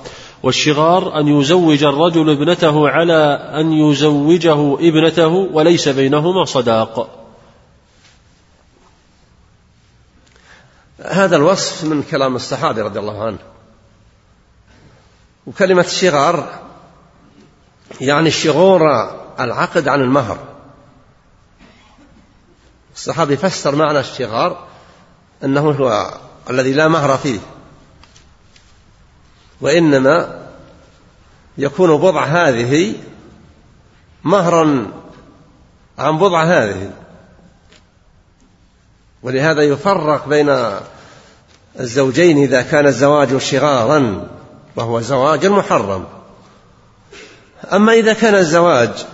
والشغار أن يزوج الرجل ابنته على أن يزوجه ابنته وليس بينهما صداق. هذا الوصف من كلام الصحابي رضي الله عنه. وكلمة الشغار يعني الشغور العقد عن المهر. الصحابي فسر معنى الشغار أنه هو الذي لا مهر فيه وإنما يكون بضع هذه مهرا عن بضع هذه. ولهذا يفرق بين الزوجين إذا كان الزواج شغارا وهو زواج محرم. أما إذا كان الزواج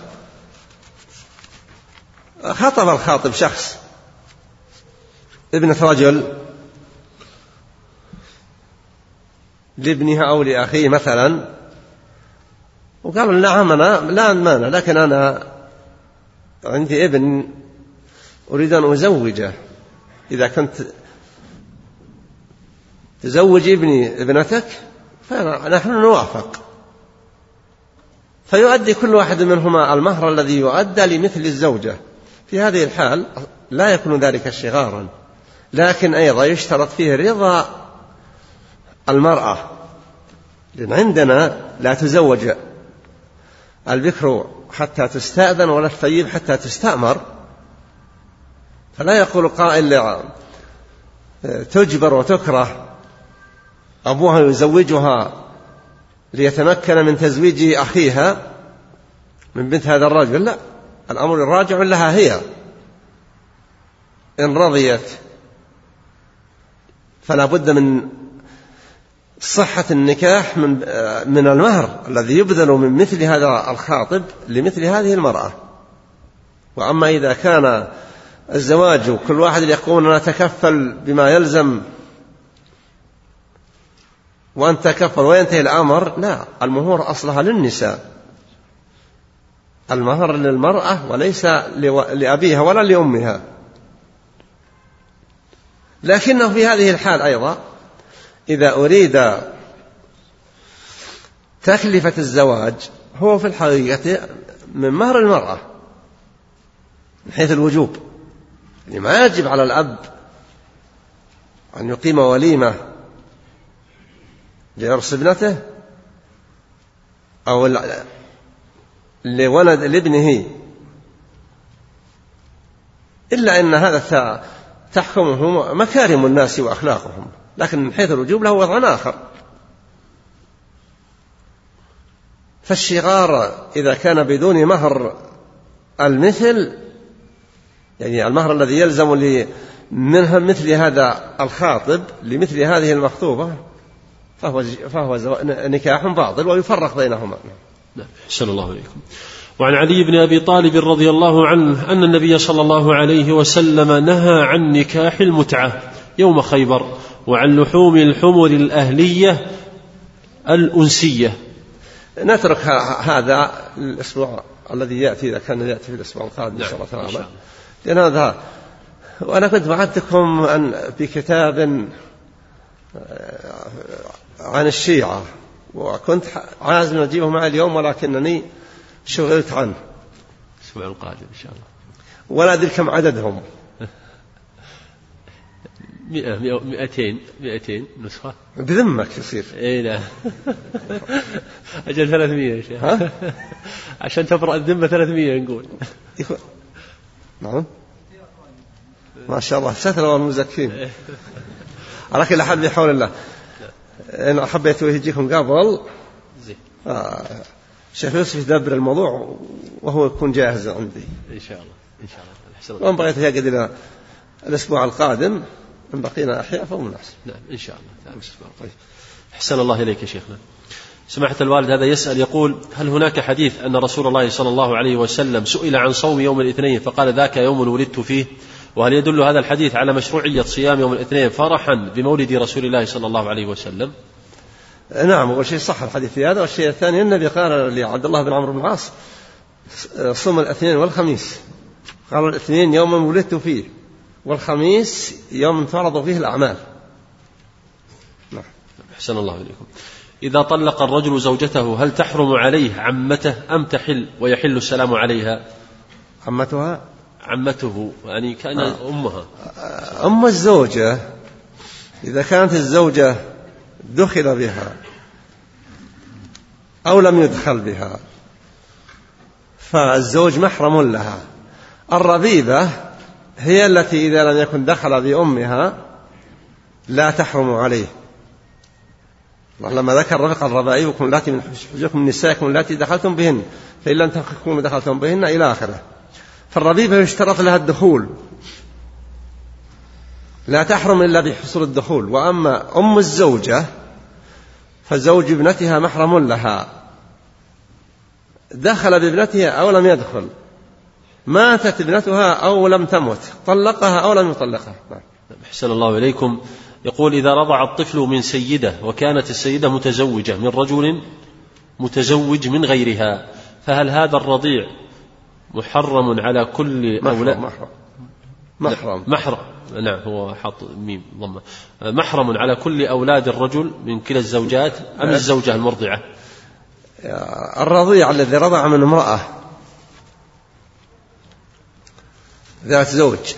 خطب الخاطب شخص. ابنة رجل. لابنها أو لأخيه مثلا. وقال نعم أنا لا مانع لكن أنا عندي ابن أريد أن أزوجه. إذا كنت تزوج ابني ابنتك فنحن نوافق. فيؤدي كل واحد منهما المهر الذي يؤدى لمثل الزوجة. في هذه الحال لا يكون ذلك شغارا لكن أيضا يشترط فيه رضا المرأة لأن عندنا لا تزوج البكر حتى تستأذن ولا الثيب حتى تستأمر. فلا يقول قائل تجبر وتكره أبوها يزوجها ليتمكن من تزويج أخيها من بنت هذا الرجل لا. الأمر الراجع لها هي. إن رضيت فلا بد من صحة النكاح من من المهر الذي يبذل من مثل هذا الخاطب لمثل هذه المرأة. وأما إذا كان الزواج كل واحد يقول نتكفل بما يلزم وأن تكفل وينتهي الأمر لا المهور أصلها للنساء. المهر للمرأة وليس لأبيها ولا لأمها. لكنه في هذه الحال أيضا إذا أريد تكلفة الزواج هو في الحقيقة من مهر المرأة من حيث الوجوب. يعني ما يجب على الأب أن يقيم وليمة لعرس ابنته أو لولد لابنه. إلا أن هذا تحكمه مكارم الناس وأخلاقهم لكن من حيث الوجوب له وضع آخر. فالشغار إذا كان بدون مهر المثل يعني المهر الذي يلزم منها مثل هذا الخاطب لمثل هذه المخطوبة فهو فهو نكاح باطل ويفرق بينهما. أحسن الله إليكم. وعن علي بن أبي طالب رضي الله عنه أن النبي صلى الله عليه وسلم نهى عن نكاح المتعة يوم خيبر وعن لحوم الحمر الأهلية الأنسية. نترك هذا الأسبوع الذي يأتي إذا كان يأتي في الأسبوع القادم نعم. إن شاء الله. تعالى لأن هذا وأنا كنت وعدتكم ان بكتاب آه، عن الشيعة. وكنت عازم اجيبه معي اليوم ولكنني شغلت عنه. الأسبوع القادم إن شاء الله. ولا أدري كم عددهم. مئة مئتين مئتين نسخة. بذمك يصير. إي لا. أجل 300 يا شيخ. ها؟ عشان تبرأ الذمة 300 نقول. نعم. ما شاء الله. ستر والمزكين. على كل حال بحول الله. إن حبيت يجيكم قبل. زين. آه، شيخ يوسف يدبر الموضوع وهو يكون جاهز عندي. إن شاء الله. إن شاء الله. أحسن الله. وإن بغيت يقعد إلى الأسبوع القادم. إن بقينا أحياء فهو مناسب. نعم إن شاء الله. تعالى طيب. أحسن الله إليك يا شيخنا. سماحة الوالد هذا يسأل يقول هل هناك حديث أن رسول الله صلى الله عليه وسلم سئل عن صوم يوم الاثنين فقال ذاك يوم ولدت فيه؟ وهل يدل هذا الحديث على مشروعية صيام يوم الاثنين فرحا بمولد رسول الله صلى الله عليه وسلم؟ نعم أول شيء صح الحديث في هذا والشيء الثاني النبي قال لعبد الله بن عمرو بن العاص صم الاثنين والخميس. قالوا الاثنين يوم ولدت فيه والخميس يوم فرض فيه الأعمال. نعم. أحسن الله إليكم. إذا طلق الرجل زوجته هل تحرم عليه عمته أم تحل ويحل السلام عليها؟ عمتها؟ عمته يعني كان أمها. أم الزوجة إذا كانت الزوجة دخل بها أو لم يدخل بها فالزوج محرم لها. الربيبة هي التي إذا لم يكن دخل بأمها لا تحرم عليه. الله لما ذكر رفق الربائبكم التي من حجوكم من نسائكم التي دخلتم بهن فإن لم تكونوا دخلتم بهن إلى آخره. فالربيبة يشترط لها الدخول. لا تحرم إلا بحصول الدخول. وأما أم الزوجة فزوج ابنتها محرم لها. دخل بابنتها أو لم يدخل. ماتت ابنتها أو لم تمت. طلقها أو لم يطلقها. أحسن الله إليكم. يقول إذا رضع الطفل من سيدة وكانت السيدة متزوجة من رجل متزوج من غيرها فهل هذا الرضيع محرم على كل محرم أولاد محرم. محرم. محرم. نعم هو حاط ميم ضمة. محرم على كل أولاد الرجل من كلا الزوجات أم الزوجة المرضعة؟ الرضيع الذي رضع من امرأة. ذات زوج.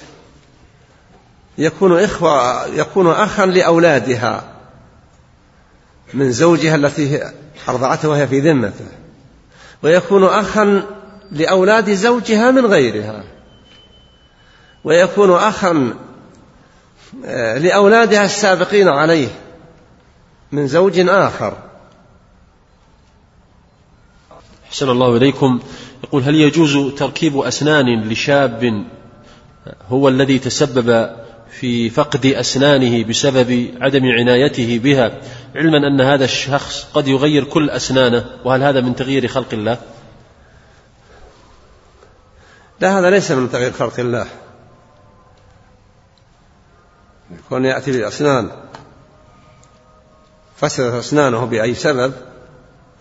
يكون إخوة يكون أخا لأولادها من زوجها التي أرضعته وهي في ذمته. ويكون أخا لأولاد زوجها من غيرها. ويكون أخا آه، لأولادها السابقين عليه من زوج آخر. أحسن الله إليكم. يقول هل يجوز تركيب أسنان لشاب هو الذي تسبب في فقد أسنانه بسبب عدم عنايته بها؟ علما أن هذا الشخص قد يغير كل أسنانه وهل هذا من تغيير خلق الله؟ لا هذا ليس من تغيير خلق الله. يكون يأتي بأسنان فسدت أسنانه بأي سبب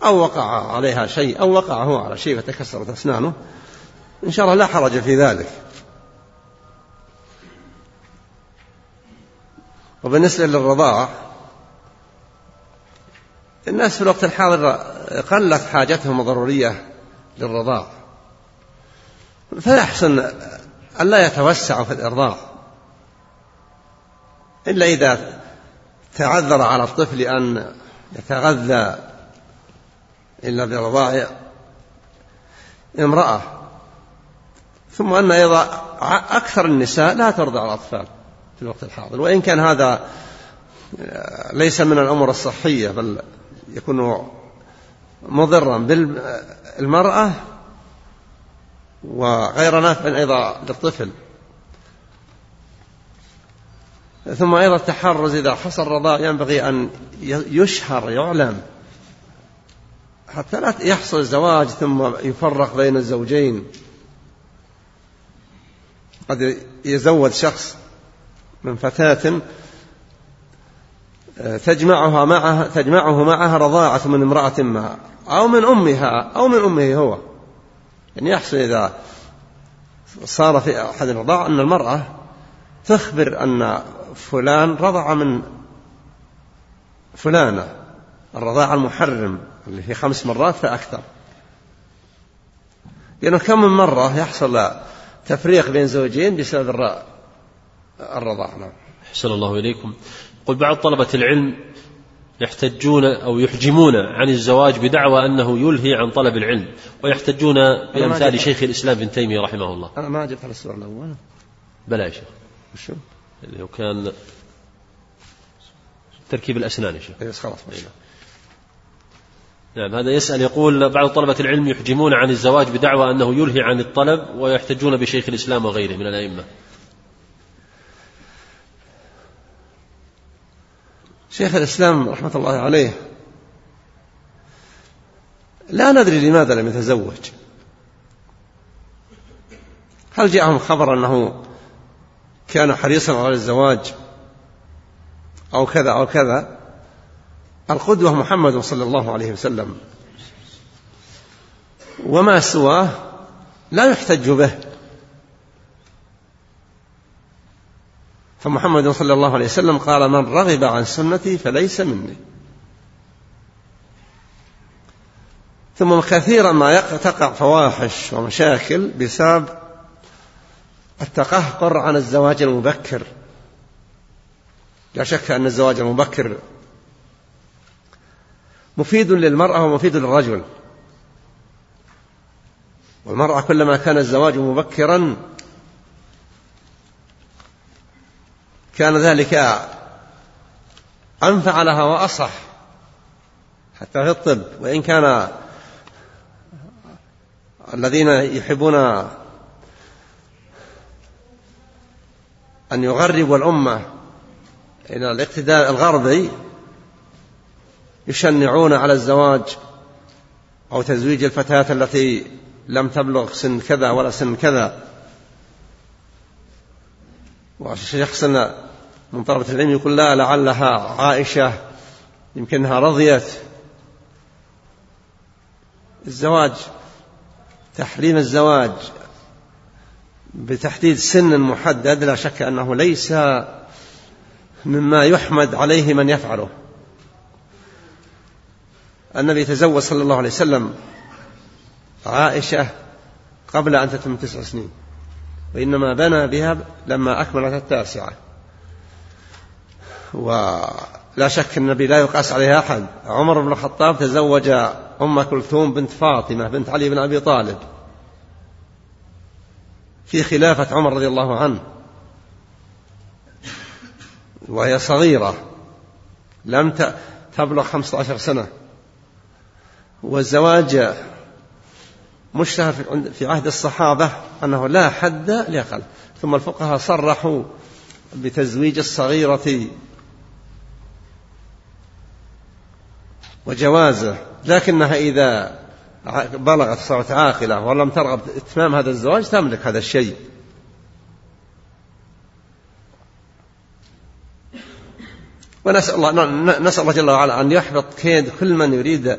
أو وقع عليها شيء أو وقع هو على شيء فتكسرت أسنانه. إن شاء الله لا حرج في ذلك. وبالنسبة للرضاع الناس في الوقت الحاضر قلت حاجتهم الضرورية للرضاع. فيحسن ألا يتوسعوا في الإرضاع إلا إذا تعذر على الطفل أن يتغذى إلا برضاع امرأة. ثم أن أيضا أكثر النساء لا ترضع الأطفال في الوقت الحاضر. وإن كان هذا ليس من الأمور الصحية بل يكون مضرا بالمرأة وغير نافع أيضا للطفل. ثم أيضا التحرز إذا حصل الرضاع ينبغي أن يشهر يعلم. حتى لا يحصل الزواج ثم يفرق بين الزوجين. قد يزوج شخص من فتاة تجمعها معها تجمعه معها رضاعة من امرأة ما أو من أمها أو من أمه هو. يعني يحصل إذا صار في أحد الرضاع أن المرأة تخبر أن فلان رضع من فلانة الرضاعة المحرم اللي هي خمس مرات فأكثر. لأنه كم من مرة يحصل تفريق بين زوجين بسبب الرضاعة نعم. أحسن الله إليكم. قل بعض طلبة العلم يحتجون أو يحجمون عن الزواج بدعوى أنه يلهي عن طلب العلم ويحتجون بأمثال شيخ الإسلام ابن تيمية رحمه الله. أنا ما أجبت على السؤال الأول. بلى يا شيخ. وشو؟ اللي هو كان تركيب الأسنان يا شيخ. خلاص. نعم هذا يسأل يقول بعض طلبة العلم يحجمون عن الزواج بدعوى أنه يلهي عن الطلب ويحتجون بشيخ الإسلام وغيره من الأئمة. شيخ الإسلام رحمة الله عليه لا ندري لماذا لم يتزوج. هل جاءهم خبر أنه كان حريصا على الزواج أو كذا أو كذا؟ القدوة محمد صلى الله عليه وسلم. وما سواه لا يحتج به. فمحمد صلى الله عليه وسلم قال من رغب عن سنتي فليس مني. ثم كثيرا ما تقع فواحش ومشاكل بسبب التقهقر عن الزواج المبكر. لا شك أن الزواج المبكر مفيد للمرأة ومفيد للرجل. والمرأة كلما كان الزواج مبكرا كان ذلك أنفع لها وأصح حتى في الطب. وإن كان الذين يحبون أن يغربوا الأمة إلى الاقتداء الغربي يشنعون على الزواج أو تزويج الفتاة التي لم تبلغ سن كذا ولا سن كذا. وشخص من طلبة العلم يقول لا لعلها عائشة يمكنها رضيت. الزواج تحريم الزواج بتحديد سن محدد لا شك أنه ليس مما يحمد عليه من يفعله. النبي تزوج صلى الله عليه وسلم عائشة قبل أن تتم تسع سنين. وإنما بنى بها لما أكملت التاسعة. ولا شك النبي لا يقاس عليها أحد. عمر بن الخطاب تزوج أم كلثوم بنت فاطمة بنت علي بن أبي طالب. في خلافة عمر رضي الله عنه. وهي صغيرة. لم تبلغ خمسة عشر سنة. والزواج مشتهر في عهد الصحابة أنه لا حد لأقل ثم الفقهاء صرحوا بتزويج الصغيرة وجوازه لكنها إذا بلغت صارت عاقلة ولم ترغب إتمام هذا الزواج تملك هذا الشيء. ونسأل الله نسأل الله جل وعلا أن يحبط كيد كل من يريد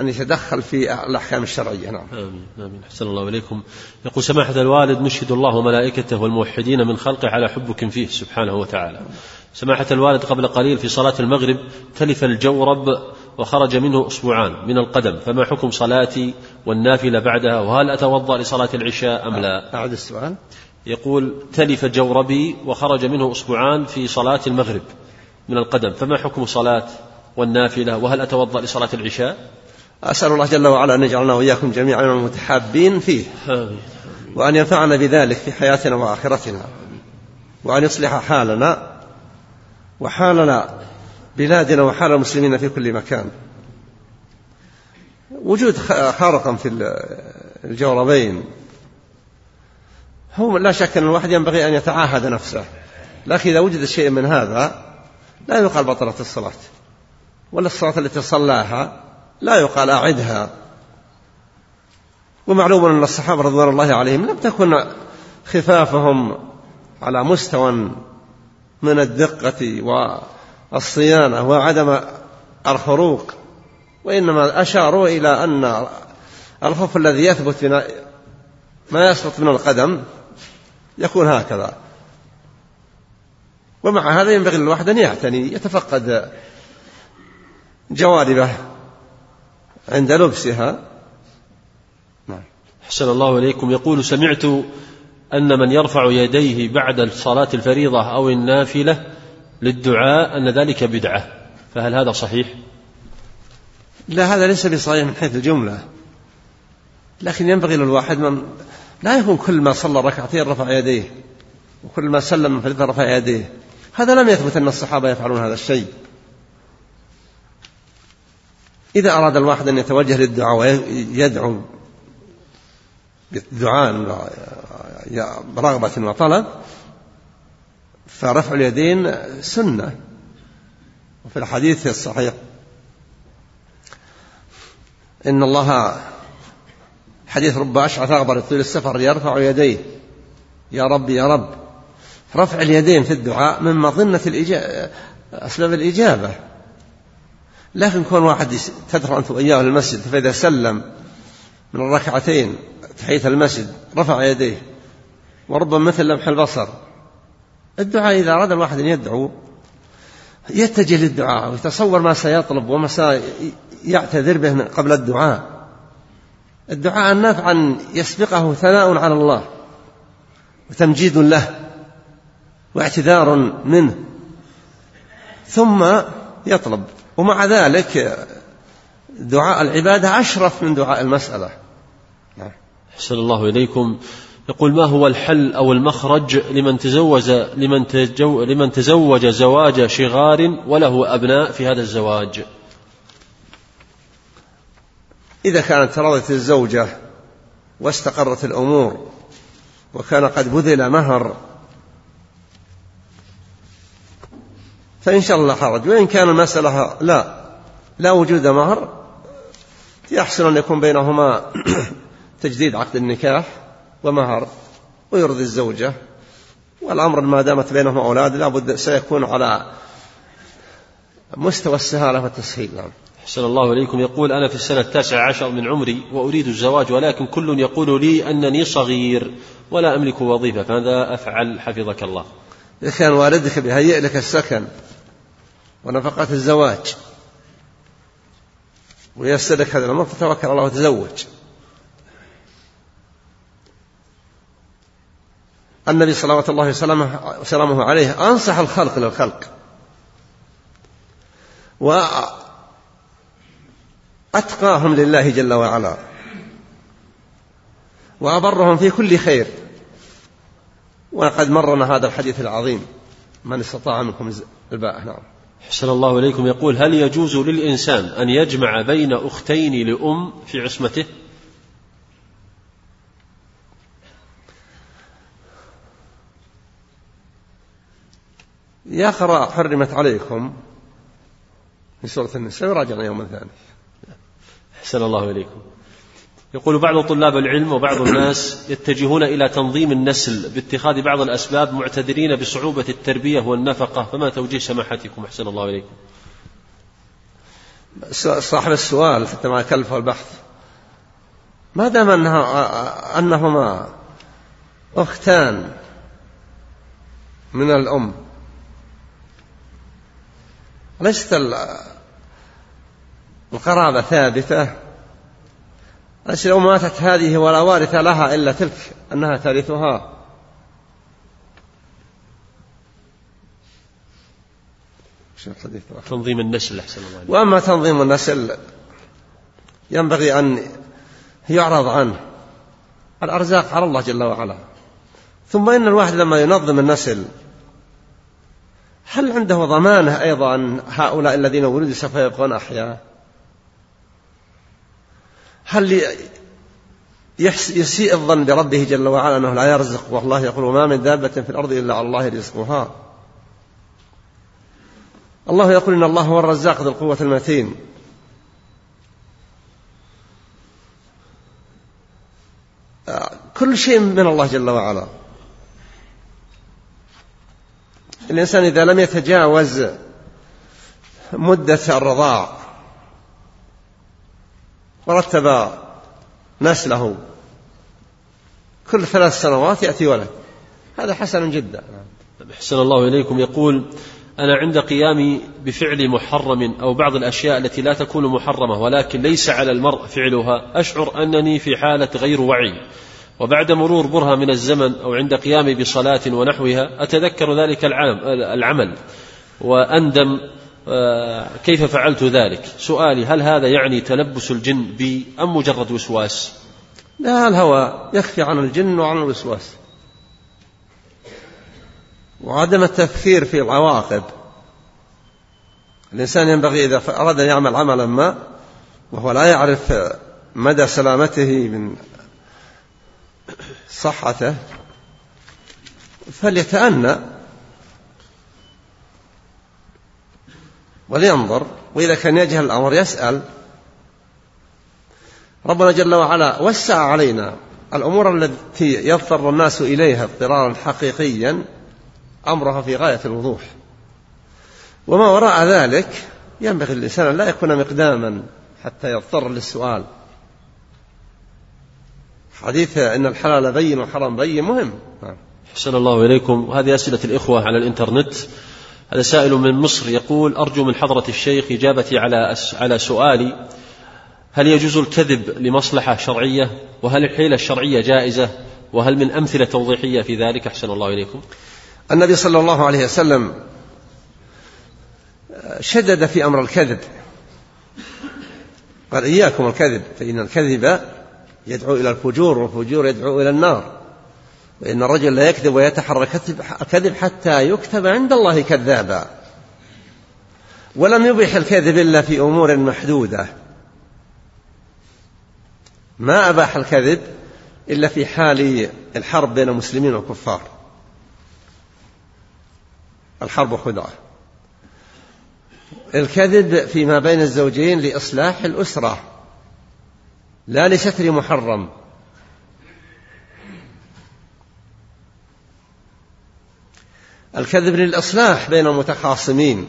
أن يتدخل في الأحكام الشرعية. نعم. آمين آمين. أحسن الله إليكم. يقول سماحة الوالد نشهد الله وملائكته والموحدين من خلقه على حبكم فيه سبحانه وتعالى. سماحة الوالد قبل قليل في صلاة المغرب تلف الجورب وخرج منه أسبوعان من القدم. فما حكم صلاتي والنافلة بعدها؟ وهل أتوضأ لصلاة العشاء أم لا؟ أعد السؤال. يقول تلف جوربي وخرج منه أسبوعان في صلاة المغرب من القدم. فما حكم صلاة والنافلة؟ وهل أتوضأ لصلاة العشاء؟ أسأل الله جل وعلا أن يجعلنا وإياكم جميعا من المتحابين فيه. وأن ينفعنا بذلك في حياتنا وآخرتنا. وأن يصلح حالنا وحالنا بلادنا وحال المسلمين في كل مكان. وجود خارقا في الجوربين. هو لا شك أن الواحد ينبغي أن يتعاهد نفسه. لكن إذا وجد شيء من هذا لا يقال بطلت الصلاة. ولا الصلاة التي صلاها لا يقال أعدها. ومعلوم أن الصحابة رضوان الله عليهم لم تكن خفافهم على مستوى من الدقة والصيانة وعدم الخروق وإنما أشاروا إلى أن الخف الذي يثبت ما يسقط من القدم يكون هكذا. ومع هذا ينبغي للواحد أن يعتني يتفقد جوانبه. عند لبسها. نعم. أحسن الله إليكم. يقول سمعت أن من يرفع يديه بعد صلاة الفريضة أو النافلة للدعاء أن ذلك بدعة. فهل هذا صحيح؟ لا هذا ليس بصحيح من حيث الجملة. لكن ينبغي للواحد من لا يكون كل ما صلى ركعتين رفع يديه وكل ما سلم فريضة رفع يديه. هذا لم يثبت أن الصحابة يفعلون هذا الشيء. إذا أراد الواحد أن يتوجه للدعاء ويدعو بدعاء برغبة وطلب فرفع اليدين سنة. وفي الحديث الصحيح إن الله حديث رب أشعث أغبر يطيل السفر يرفع يديه. يا رب يا رب. رفع اليدين في الدعاء من مظنة الإجابة أسباب الإجابة. لكن كون واحد تدخل أنت وإياه المسجد فإذا سلم من الركعتين تحية المسجد رفع يديه وربما مثل لمح البصر. الدعاء إذا أراد الواحد أن يدعو يتجه للدعاء ويتصور ما سيطلب وما سيعتذر به قبل الدعاء. الدعاء النافع أن يسبقه ثناء على الله وتمجيد له واعتذار منه. ثم يطلب. ومع ذلك دعاء العبادة أشرف من دعاء المسألة نعم. أحسن الله إليكم يقول ما هو الحل أو المخرج لمن تزوج لمن, تجو لمن تزوج زواج شغار وله أبناء في هذا الزواج إذا كانت رضت الزوجة واستقرت الأمور وكان قد بذل مهر فإن شاء الله حرج وإن كان المسألة لا لا وجود مهر يحسن أن يكون بينهما تجديد عقد النكاح ومهر ويرضي الزوجة. والأمر ما دامت بينهما أولاد لابد سيكون على مستوى السهالة والتسهيل. نعم. أحسن الله إليكم. يقول أنا في السنة التاسعة عشر من عمري وأريد الزواج ولكن كل يقول لي أنني صغير ولا أملك وظيفة فماذا أفعل؟ حفظك الله. إذا كان والدك بيهيئ لك السكن ونفقة الزواج. ويسر لك هذا الأمر فتوكل الله وتزوج. النبي صلوات الله وسلامه عليه أنصح الخلق للخلق. وأتقاهم لله جل وعلا. وأبرهم في كل خير. وقد مرنا هذا الحديث العظيم. من استطاع منكم الباء. نعم. حسن الله إليكم. يقول هل يجوز للإنسان أن يجمع بين أختين لأم في عصمته؟ يا خراء حرمت عليكم في سورة النساء وراجعنا يوم ثاني حسن الله إليكم. يقول بعض طلاب العلم وبعض الناس يتجهون إلى تنظيم النسل باتخاذ بعض الأسباب معتذرين بصعوبة التربية والنفقة. فما توجيه سماحتكم أحسن الله إليكم. صاحب السؤال حتى ما كلفه البحث ما دام أنها أنهما أختان من الأم ليست القرابة ثابتة؟ بس لو ماتت هذه ولا وارث لها إلا تلك أنها ترثها تنظيم النسل أحسن الله وأما تنظيم النسل ينبغي أن يعرض عنه الأرزاق على الله جل وعلا. ثم إن الواحد لما ينظم النسل هل عنده ضمانة أيضا أن هؤلاء الذين ولدوا سوف يبقون أحياء؟ هل يسيء الظن بربه جل وعلا أنه لا يرزق؟ والله يقول وما من دابة في الأرض إلا على الله رزقها. الله يقول إن الله هو الرزاق ذو القوة المتين. كل شيء من الله جل وعلا. الإنسان إذا لم يتجاوز مدة الرضاع ورتب نسله. كل ثلاث سنوات يأتي ولد. هذا حسن جدا. أحسن الله إليكم. يقول أنا عند قيامي بفعل محرم أو بعض الأشياء التي لا تكون محرمة ولكن ليس على المرء فعلها. أشعر أنني في حالة غير وعي. وبعد مرور برهة من الزمن أو عند قيامي بصلاة ونحوها أتذكر ذلك العمل. وأندم كيف فعلت ذلك؟ سؤالي هل هذا يعني تلبس الجن بي أم مجرد وسواس؟ لا الهوى يخفي عن الجن وعن الوسواس. وعدم التفكير في العواقب. الإنسان ينبغي إذا أراد أن يعمل عملا ما وهو لا يعرف مدى سلامته من صحته فليتأنى ولينظر وإذا كان يجهل الأمر يسأل. ربنا جل وعلا وسع علينا الأمور التي يضطر الناس إليها اضطرارا حقيقيا أمرها في غاية الوضوح. وما وراء ذلك ينبغي الإنسان أن لا يكون مقداما حتى يضطر للسؤال. حديث إن الحلال بين والحرام بين مهم. حسن الله إليكم. هذه أسئلة الإخوة على الإنترنت. هذا سائل من مصر يقول أرجو من حضرة الشيخ إجابتي على على سؤالي هل يجوز الكذب لمصلحة شرعية؟ وهل الحيلة الشرعية جائزة؟ وهل من أمثلة توضيحية في ذلك؟ أحسن الله إليكم. النبي صلى الله عليه وسلم شدد في أمر الكذب. قال إياكم الكذب فإن الكذب يدعو إلى الفجور والفجور يدعو إلى النار. وإن الرجل لا يكذب ويتحرى الكذب حتى يكتب عند الله كذابا. ولم يبح الكذب إلا في أمور محدودة. ما أباح الكذب إلا في حال الحرب بين المسلمين والكفار. الحرب خدعة. الكذب فيما بين الزوجين لإصلاح الأسرة. لا لستر محرم. الكذب للإصلاح بين المتخاصمين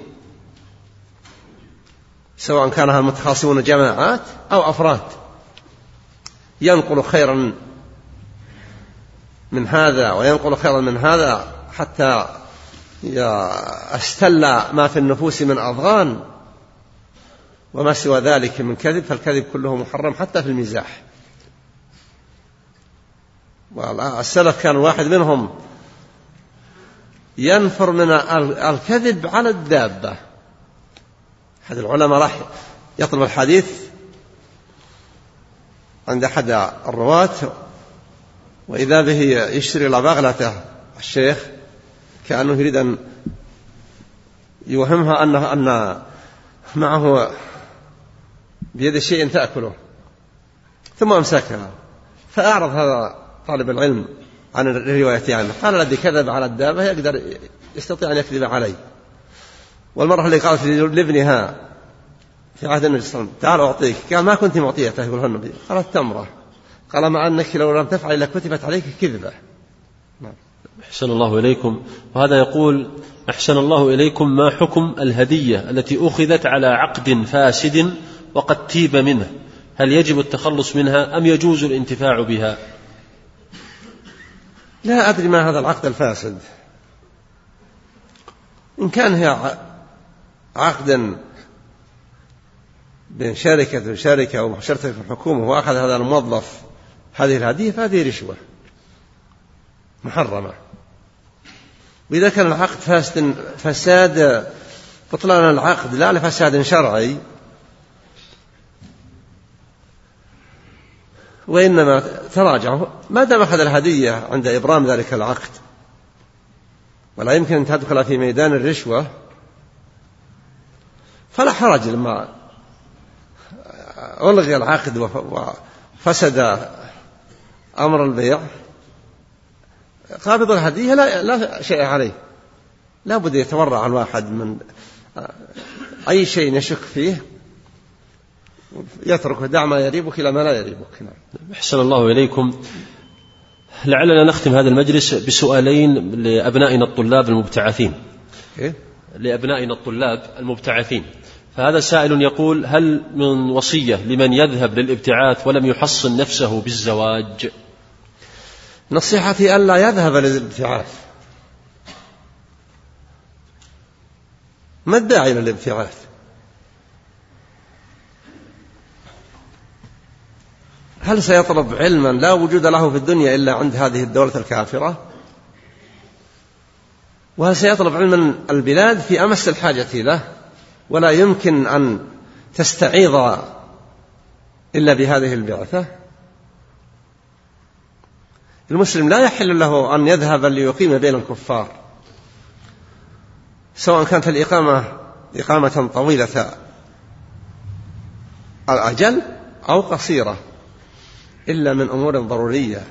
سواء كان المتخاصمون جماعات أو أفراد. ينقل خيرا من هذا وينقل خيرا من هذا حتى استل ما في النفوس من أضغان وما سوى ذلك من كذب فالكذب كله محرم حتى في المزاح. السلف كان واحد منهم ينفر من الكذب على الدابة. أحد العلماء راح يطلب الحديث عند أحد الرواة وإذا به يشتري لبغلته الشيخ كأنه يريد أن يوهمها أنه أن معه بيد شيء تأكله ثم أمسكها. فأعرض هذا طالب العلم. عن الرواية عنه. قال الذي كذب على الدابة يقدر يستطيع أن يكذب علي والمرة اللي قالت لابنها في عهد النبي صلى الله عليه وسلم تعال أعطيك. قال ما كنت معطيته. يقول النبي. قالت تمرة. قال مع أنك لو لم تفعل لكتبت عليك كذبة. نعم. أحسن الله إليكم. وهذا يقول أحسن الله إليكم ما حكم الهدية التي أخذت على عقد فاسد وقد تيب منه. هل يجب التخلص منها أم يجوز الانتفاع بها؟ لا أدري ما هذا العقد الفاسد. إن كان هي عقدا بين شركة وشركة أو شركة في الحكومة وأخذ هذا الموظف هذه الهدية فهذه رشوة محرمة. وإذا كان العقد فاسد فساد بطلان العقد لا لفساد شرعي وإنما تراجعوا. ما دام أخذ الهدية عند إبرام ذلك العقد ولا يمكن أن تدخل في ميدان الرشوة فلا حرج لما ألغي العقد وفسد أمر البيع. قابض الهدية لا, لا شيء عليه. لا بد يتورع الواحد من أي شيء يشك فيه. يتركه دع ما يريبك إلى ما لا يريبك. نعم. أحسن الله إليكم. لعلنا نختم هذا المجلس بسؤالين لأبنائنا الطلاب المبتعثين. إيه؟ لأبنائنا الطلاب المبتعثين. فهذا سائل يقول هل من وصية لمن يذهب للابتعاث ولم يحصن نفسه بالزواج؟ نصيحتي ألا يذهب للابتعاث. ما الداعي للابتعاث هل سيطلب علما لا وجود له في الدنيا إلا عند هذه الدولة الكافرة؟ وسيطلب علم البلاد في أمس الحاجة له؟ ولا يمكن أن تستعيض إلا بهذه البعثة؟ المسلم لا يحل له أن يذهب ليقيم بين الكفار سواء كانت الإقامة إقامة طويلة الأجل أو قصيرة. إلا من أمور ضرورية.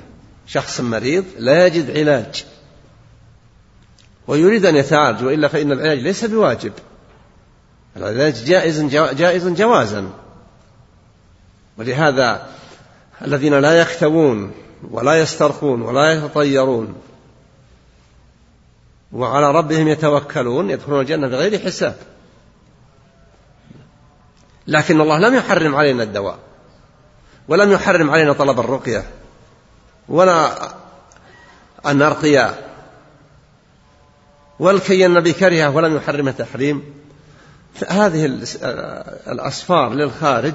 شخص مريض لا يجد علاج. ويريد أن يتعالج وإلا فإن العلاج ليس بواجب. العلاج جائز جائز جوازا. ولهذا الذين لا يكتوون ولا يسترخون ولا يتطيرون وعلى ربهم يتوكلون يدخلون الجنة بغير حساب. لكن الله لم يحرم علينا الدواء. ولم يحرم علينا طلب الرقية ولا أن نرقي والكي النبي كرهه ولم يحرم تحريم. هذه الأسفار للخارج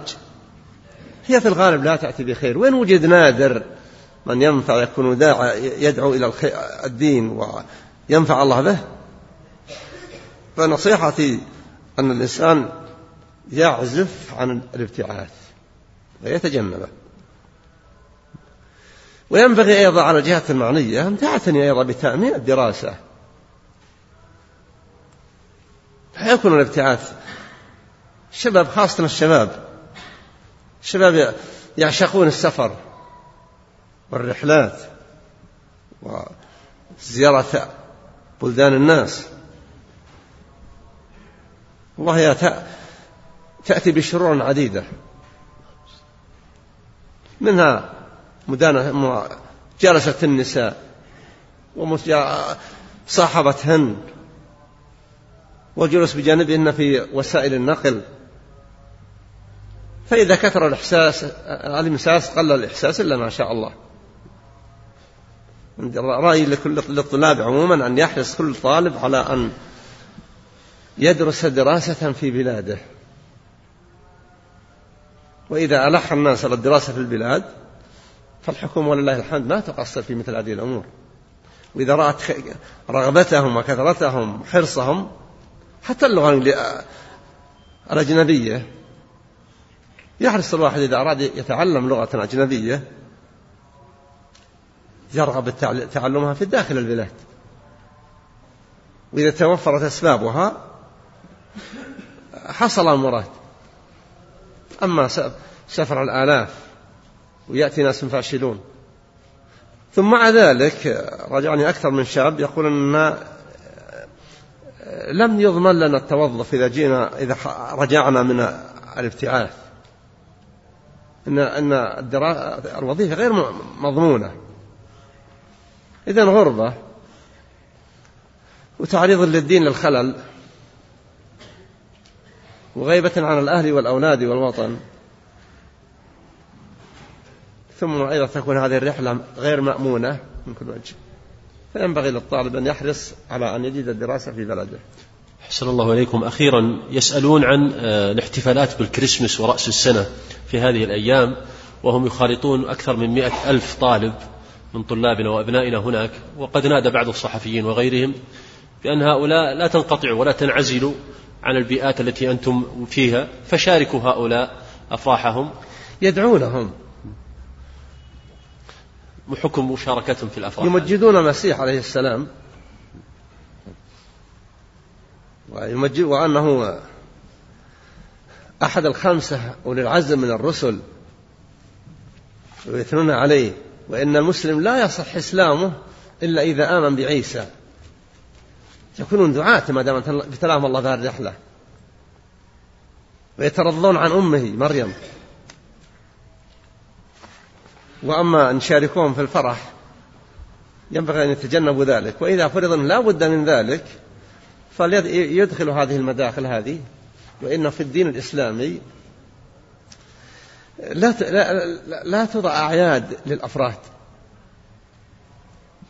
هي في الغالب لا تأتي بخير. وين وجد نادر من ينفع يكون داعى يدعو إلى الدين وينفع الله به. فنصيحتي أن الإنسان يعزف عن الابتعاث. ويتجنبه وينبغي أيضا على الجهات المعنية أن تعتني أيضا بتأمين الدراسة. يكون الابتعاث الشباب خاصة الشباب. الشباب يعشقون السفر والرحلات وزيارة بلدان الناس. والله تأتي بشرور عديدة. منها مدانة جلسة النساء وصاحبتهن والجلوس بجانبهن في وسائل النقل. فإذا كثر الإحساس الإمساس قل الإحساس إلا ما شاء الله. رأيي للطلاب عموما أن يحرص كل طالب على أن يدرس دراسة في بلاده. وإذا ألح الناس على الدراسة في البلاد فالحكومة ولله الحمد ما تقصر في مثل هذه الأمور. وإذا رأت رغبتهم وكثرتهم حرصهم حتى اللغة الأجنبية. يحرص الواحد إذا أراد يتعلم لغة أجنبية يرغب تعلمها في داخل البلاد. وإذا توفرت أسبابها حصل المراد أما سفر الآلاف ويأتي ناس فاشلون. ثم مع ذلك رجعني أكثر من شاب يقول أن لم يضمن لنا التوظف إذا جينا إذا رجعنا من الابتعاث. أن أن الوظيفة غير مضمونة. إذا غربة وتعريض للدين للخلل وغيبة عن الأهل والأولاد والوطن. ثم أيضا تكون هذه الرحلة غير مأمونة من كل وجه. فينبغي للطالب أن يحرص على أن يجد الدراسة في بلده. حسن الله إليكم. أخيرا يسألون عن آه، الاحتفالات بالكريسماس ورأس السنة في هذه الأيام وهم يخالطون أكثر من مئة ألف طالب من طلابنا وأبنائنا هناك وقد نادى بعض الصحفيين وغيرهم بأن هؤلاء لا تنقطعوا ولا تنعزلوا عن البيئات التي أنتم فيها فشاركوا هؤلاء أفراحهم. يدعونهم. بحكم مشاركتهم في الأفراح. يمجدون المسيح عليه السلام. ويمجد وأنه أحد الخمسة أولي العزم من الرسل ويثنون عليه. وإن المسلم لا يصح إسلامه إلا إذا آمن بعيسى. يكونون دعاة ما دام ابتلاهم الله بهذه الرحلة. ويترضون عن أمه مريم. وأما أن يشاركوهم في الفرح ينبغي أن يتجنبوا ذلك. وإذا فرض لا بد من ذلك فليدخلوا هذه المداخل هذه. وإن في الدين الإسلامي لا لا, لا توضع أعياد للأفراد.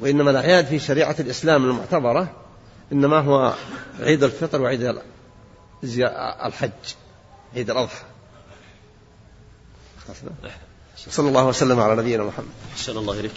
وإنما الأعياد في شريعة الإسلام المعتبرة إنما هو عيد الفطر وعيد الحج عيد الأضحى. صلى الله وسلم على نبينا محمد. صلى الله إليك.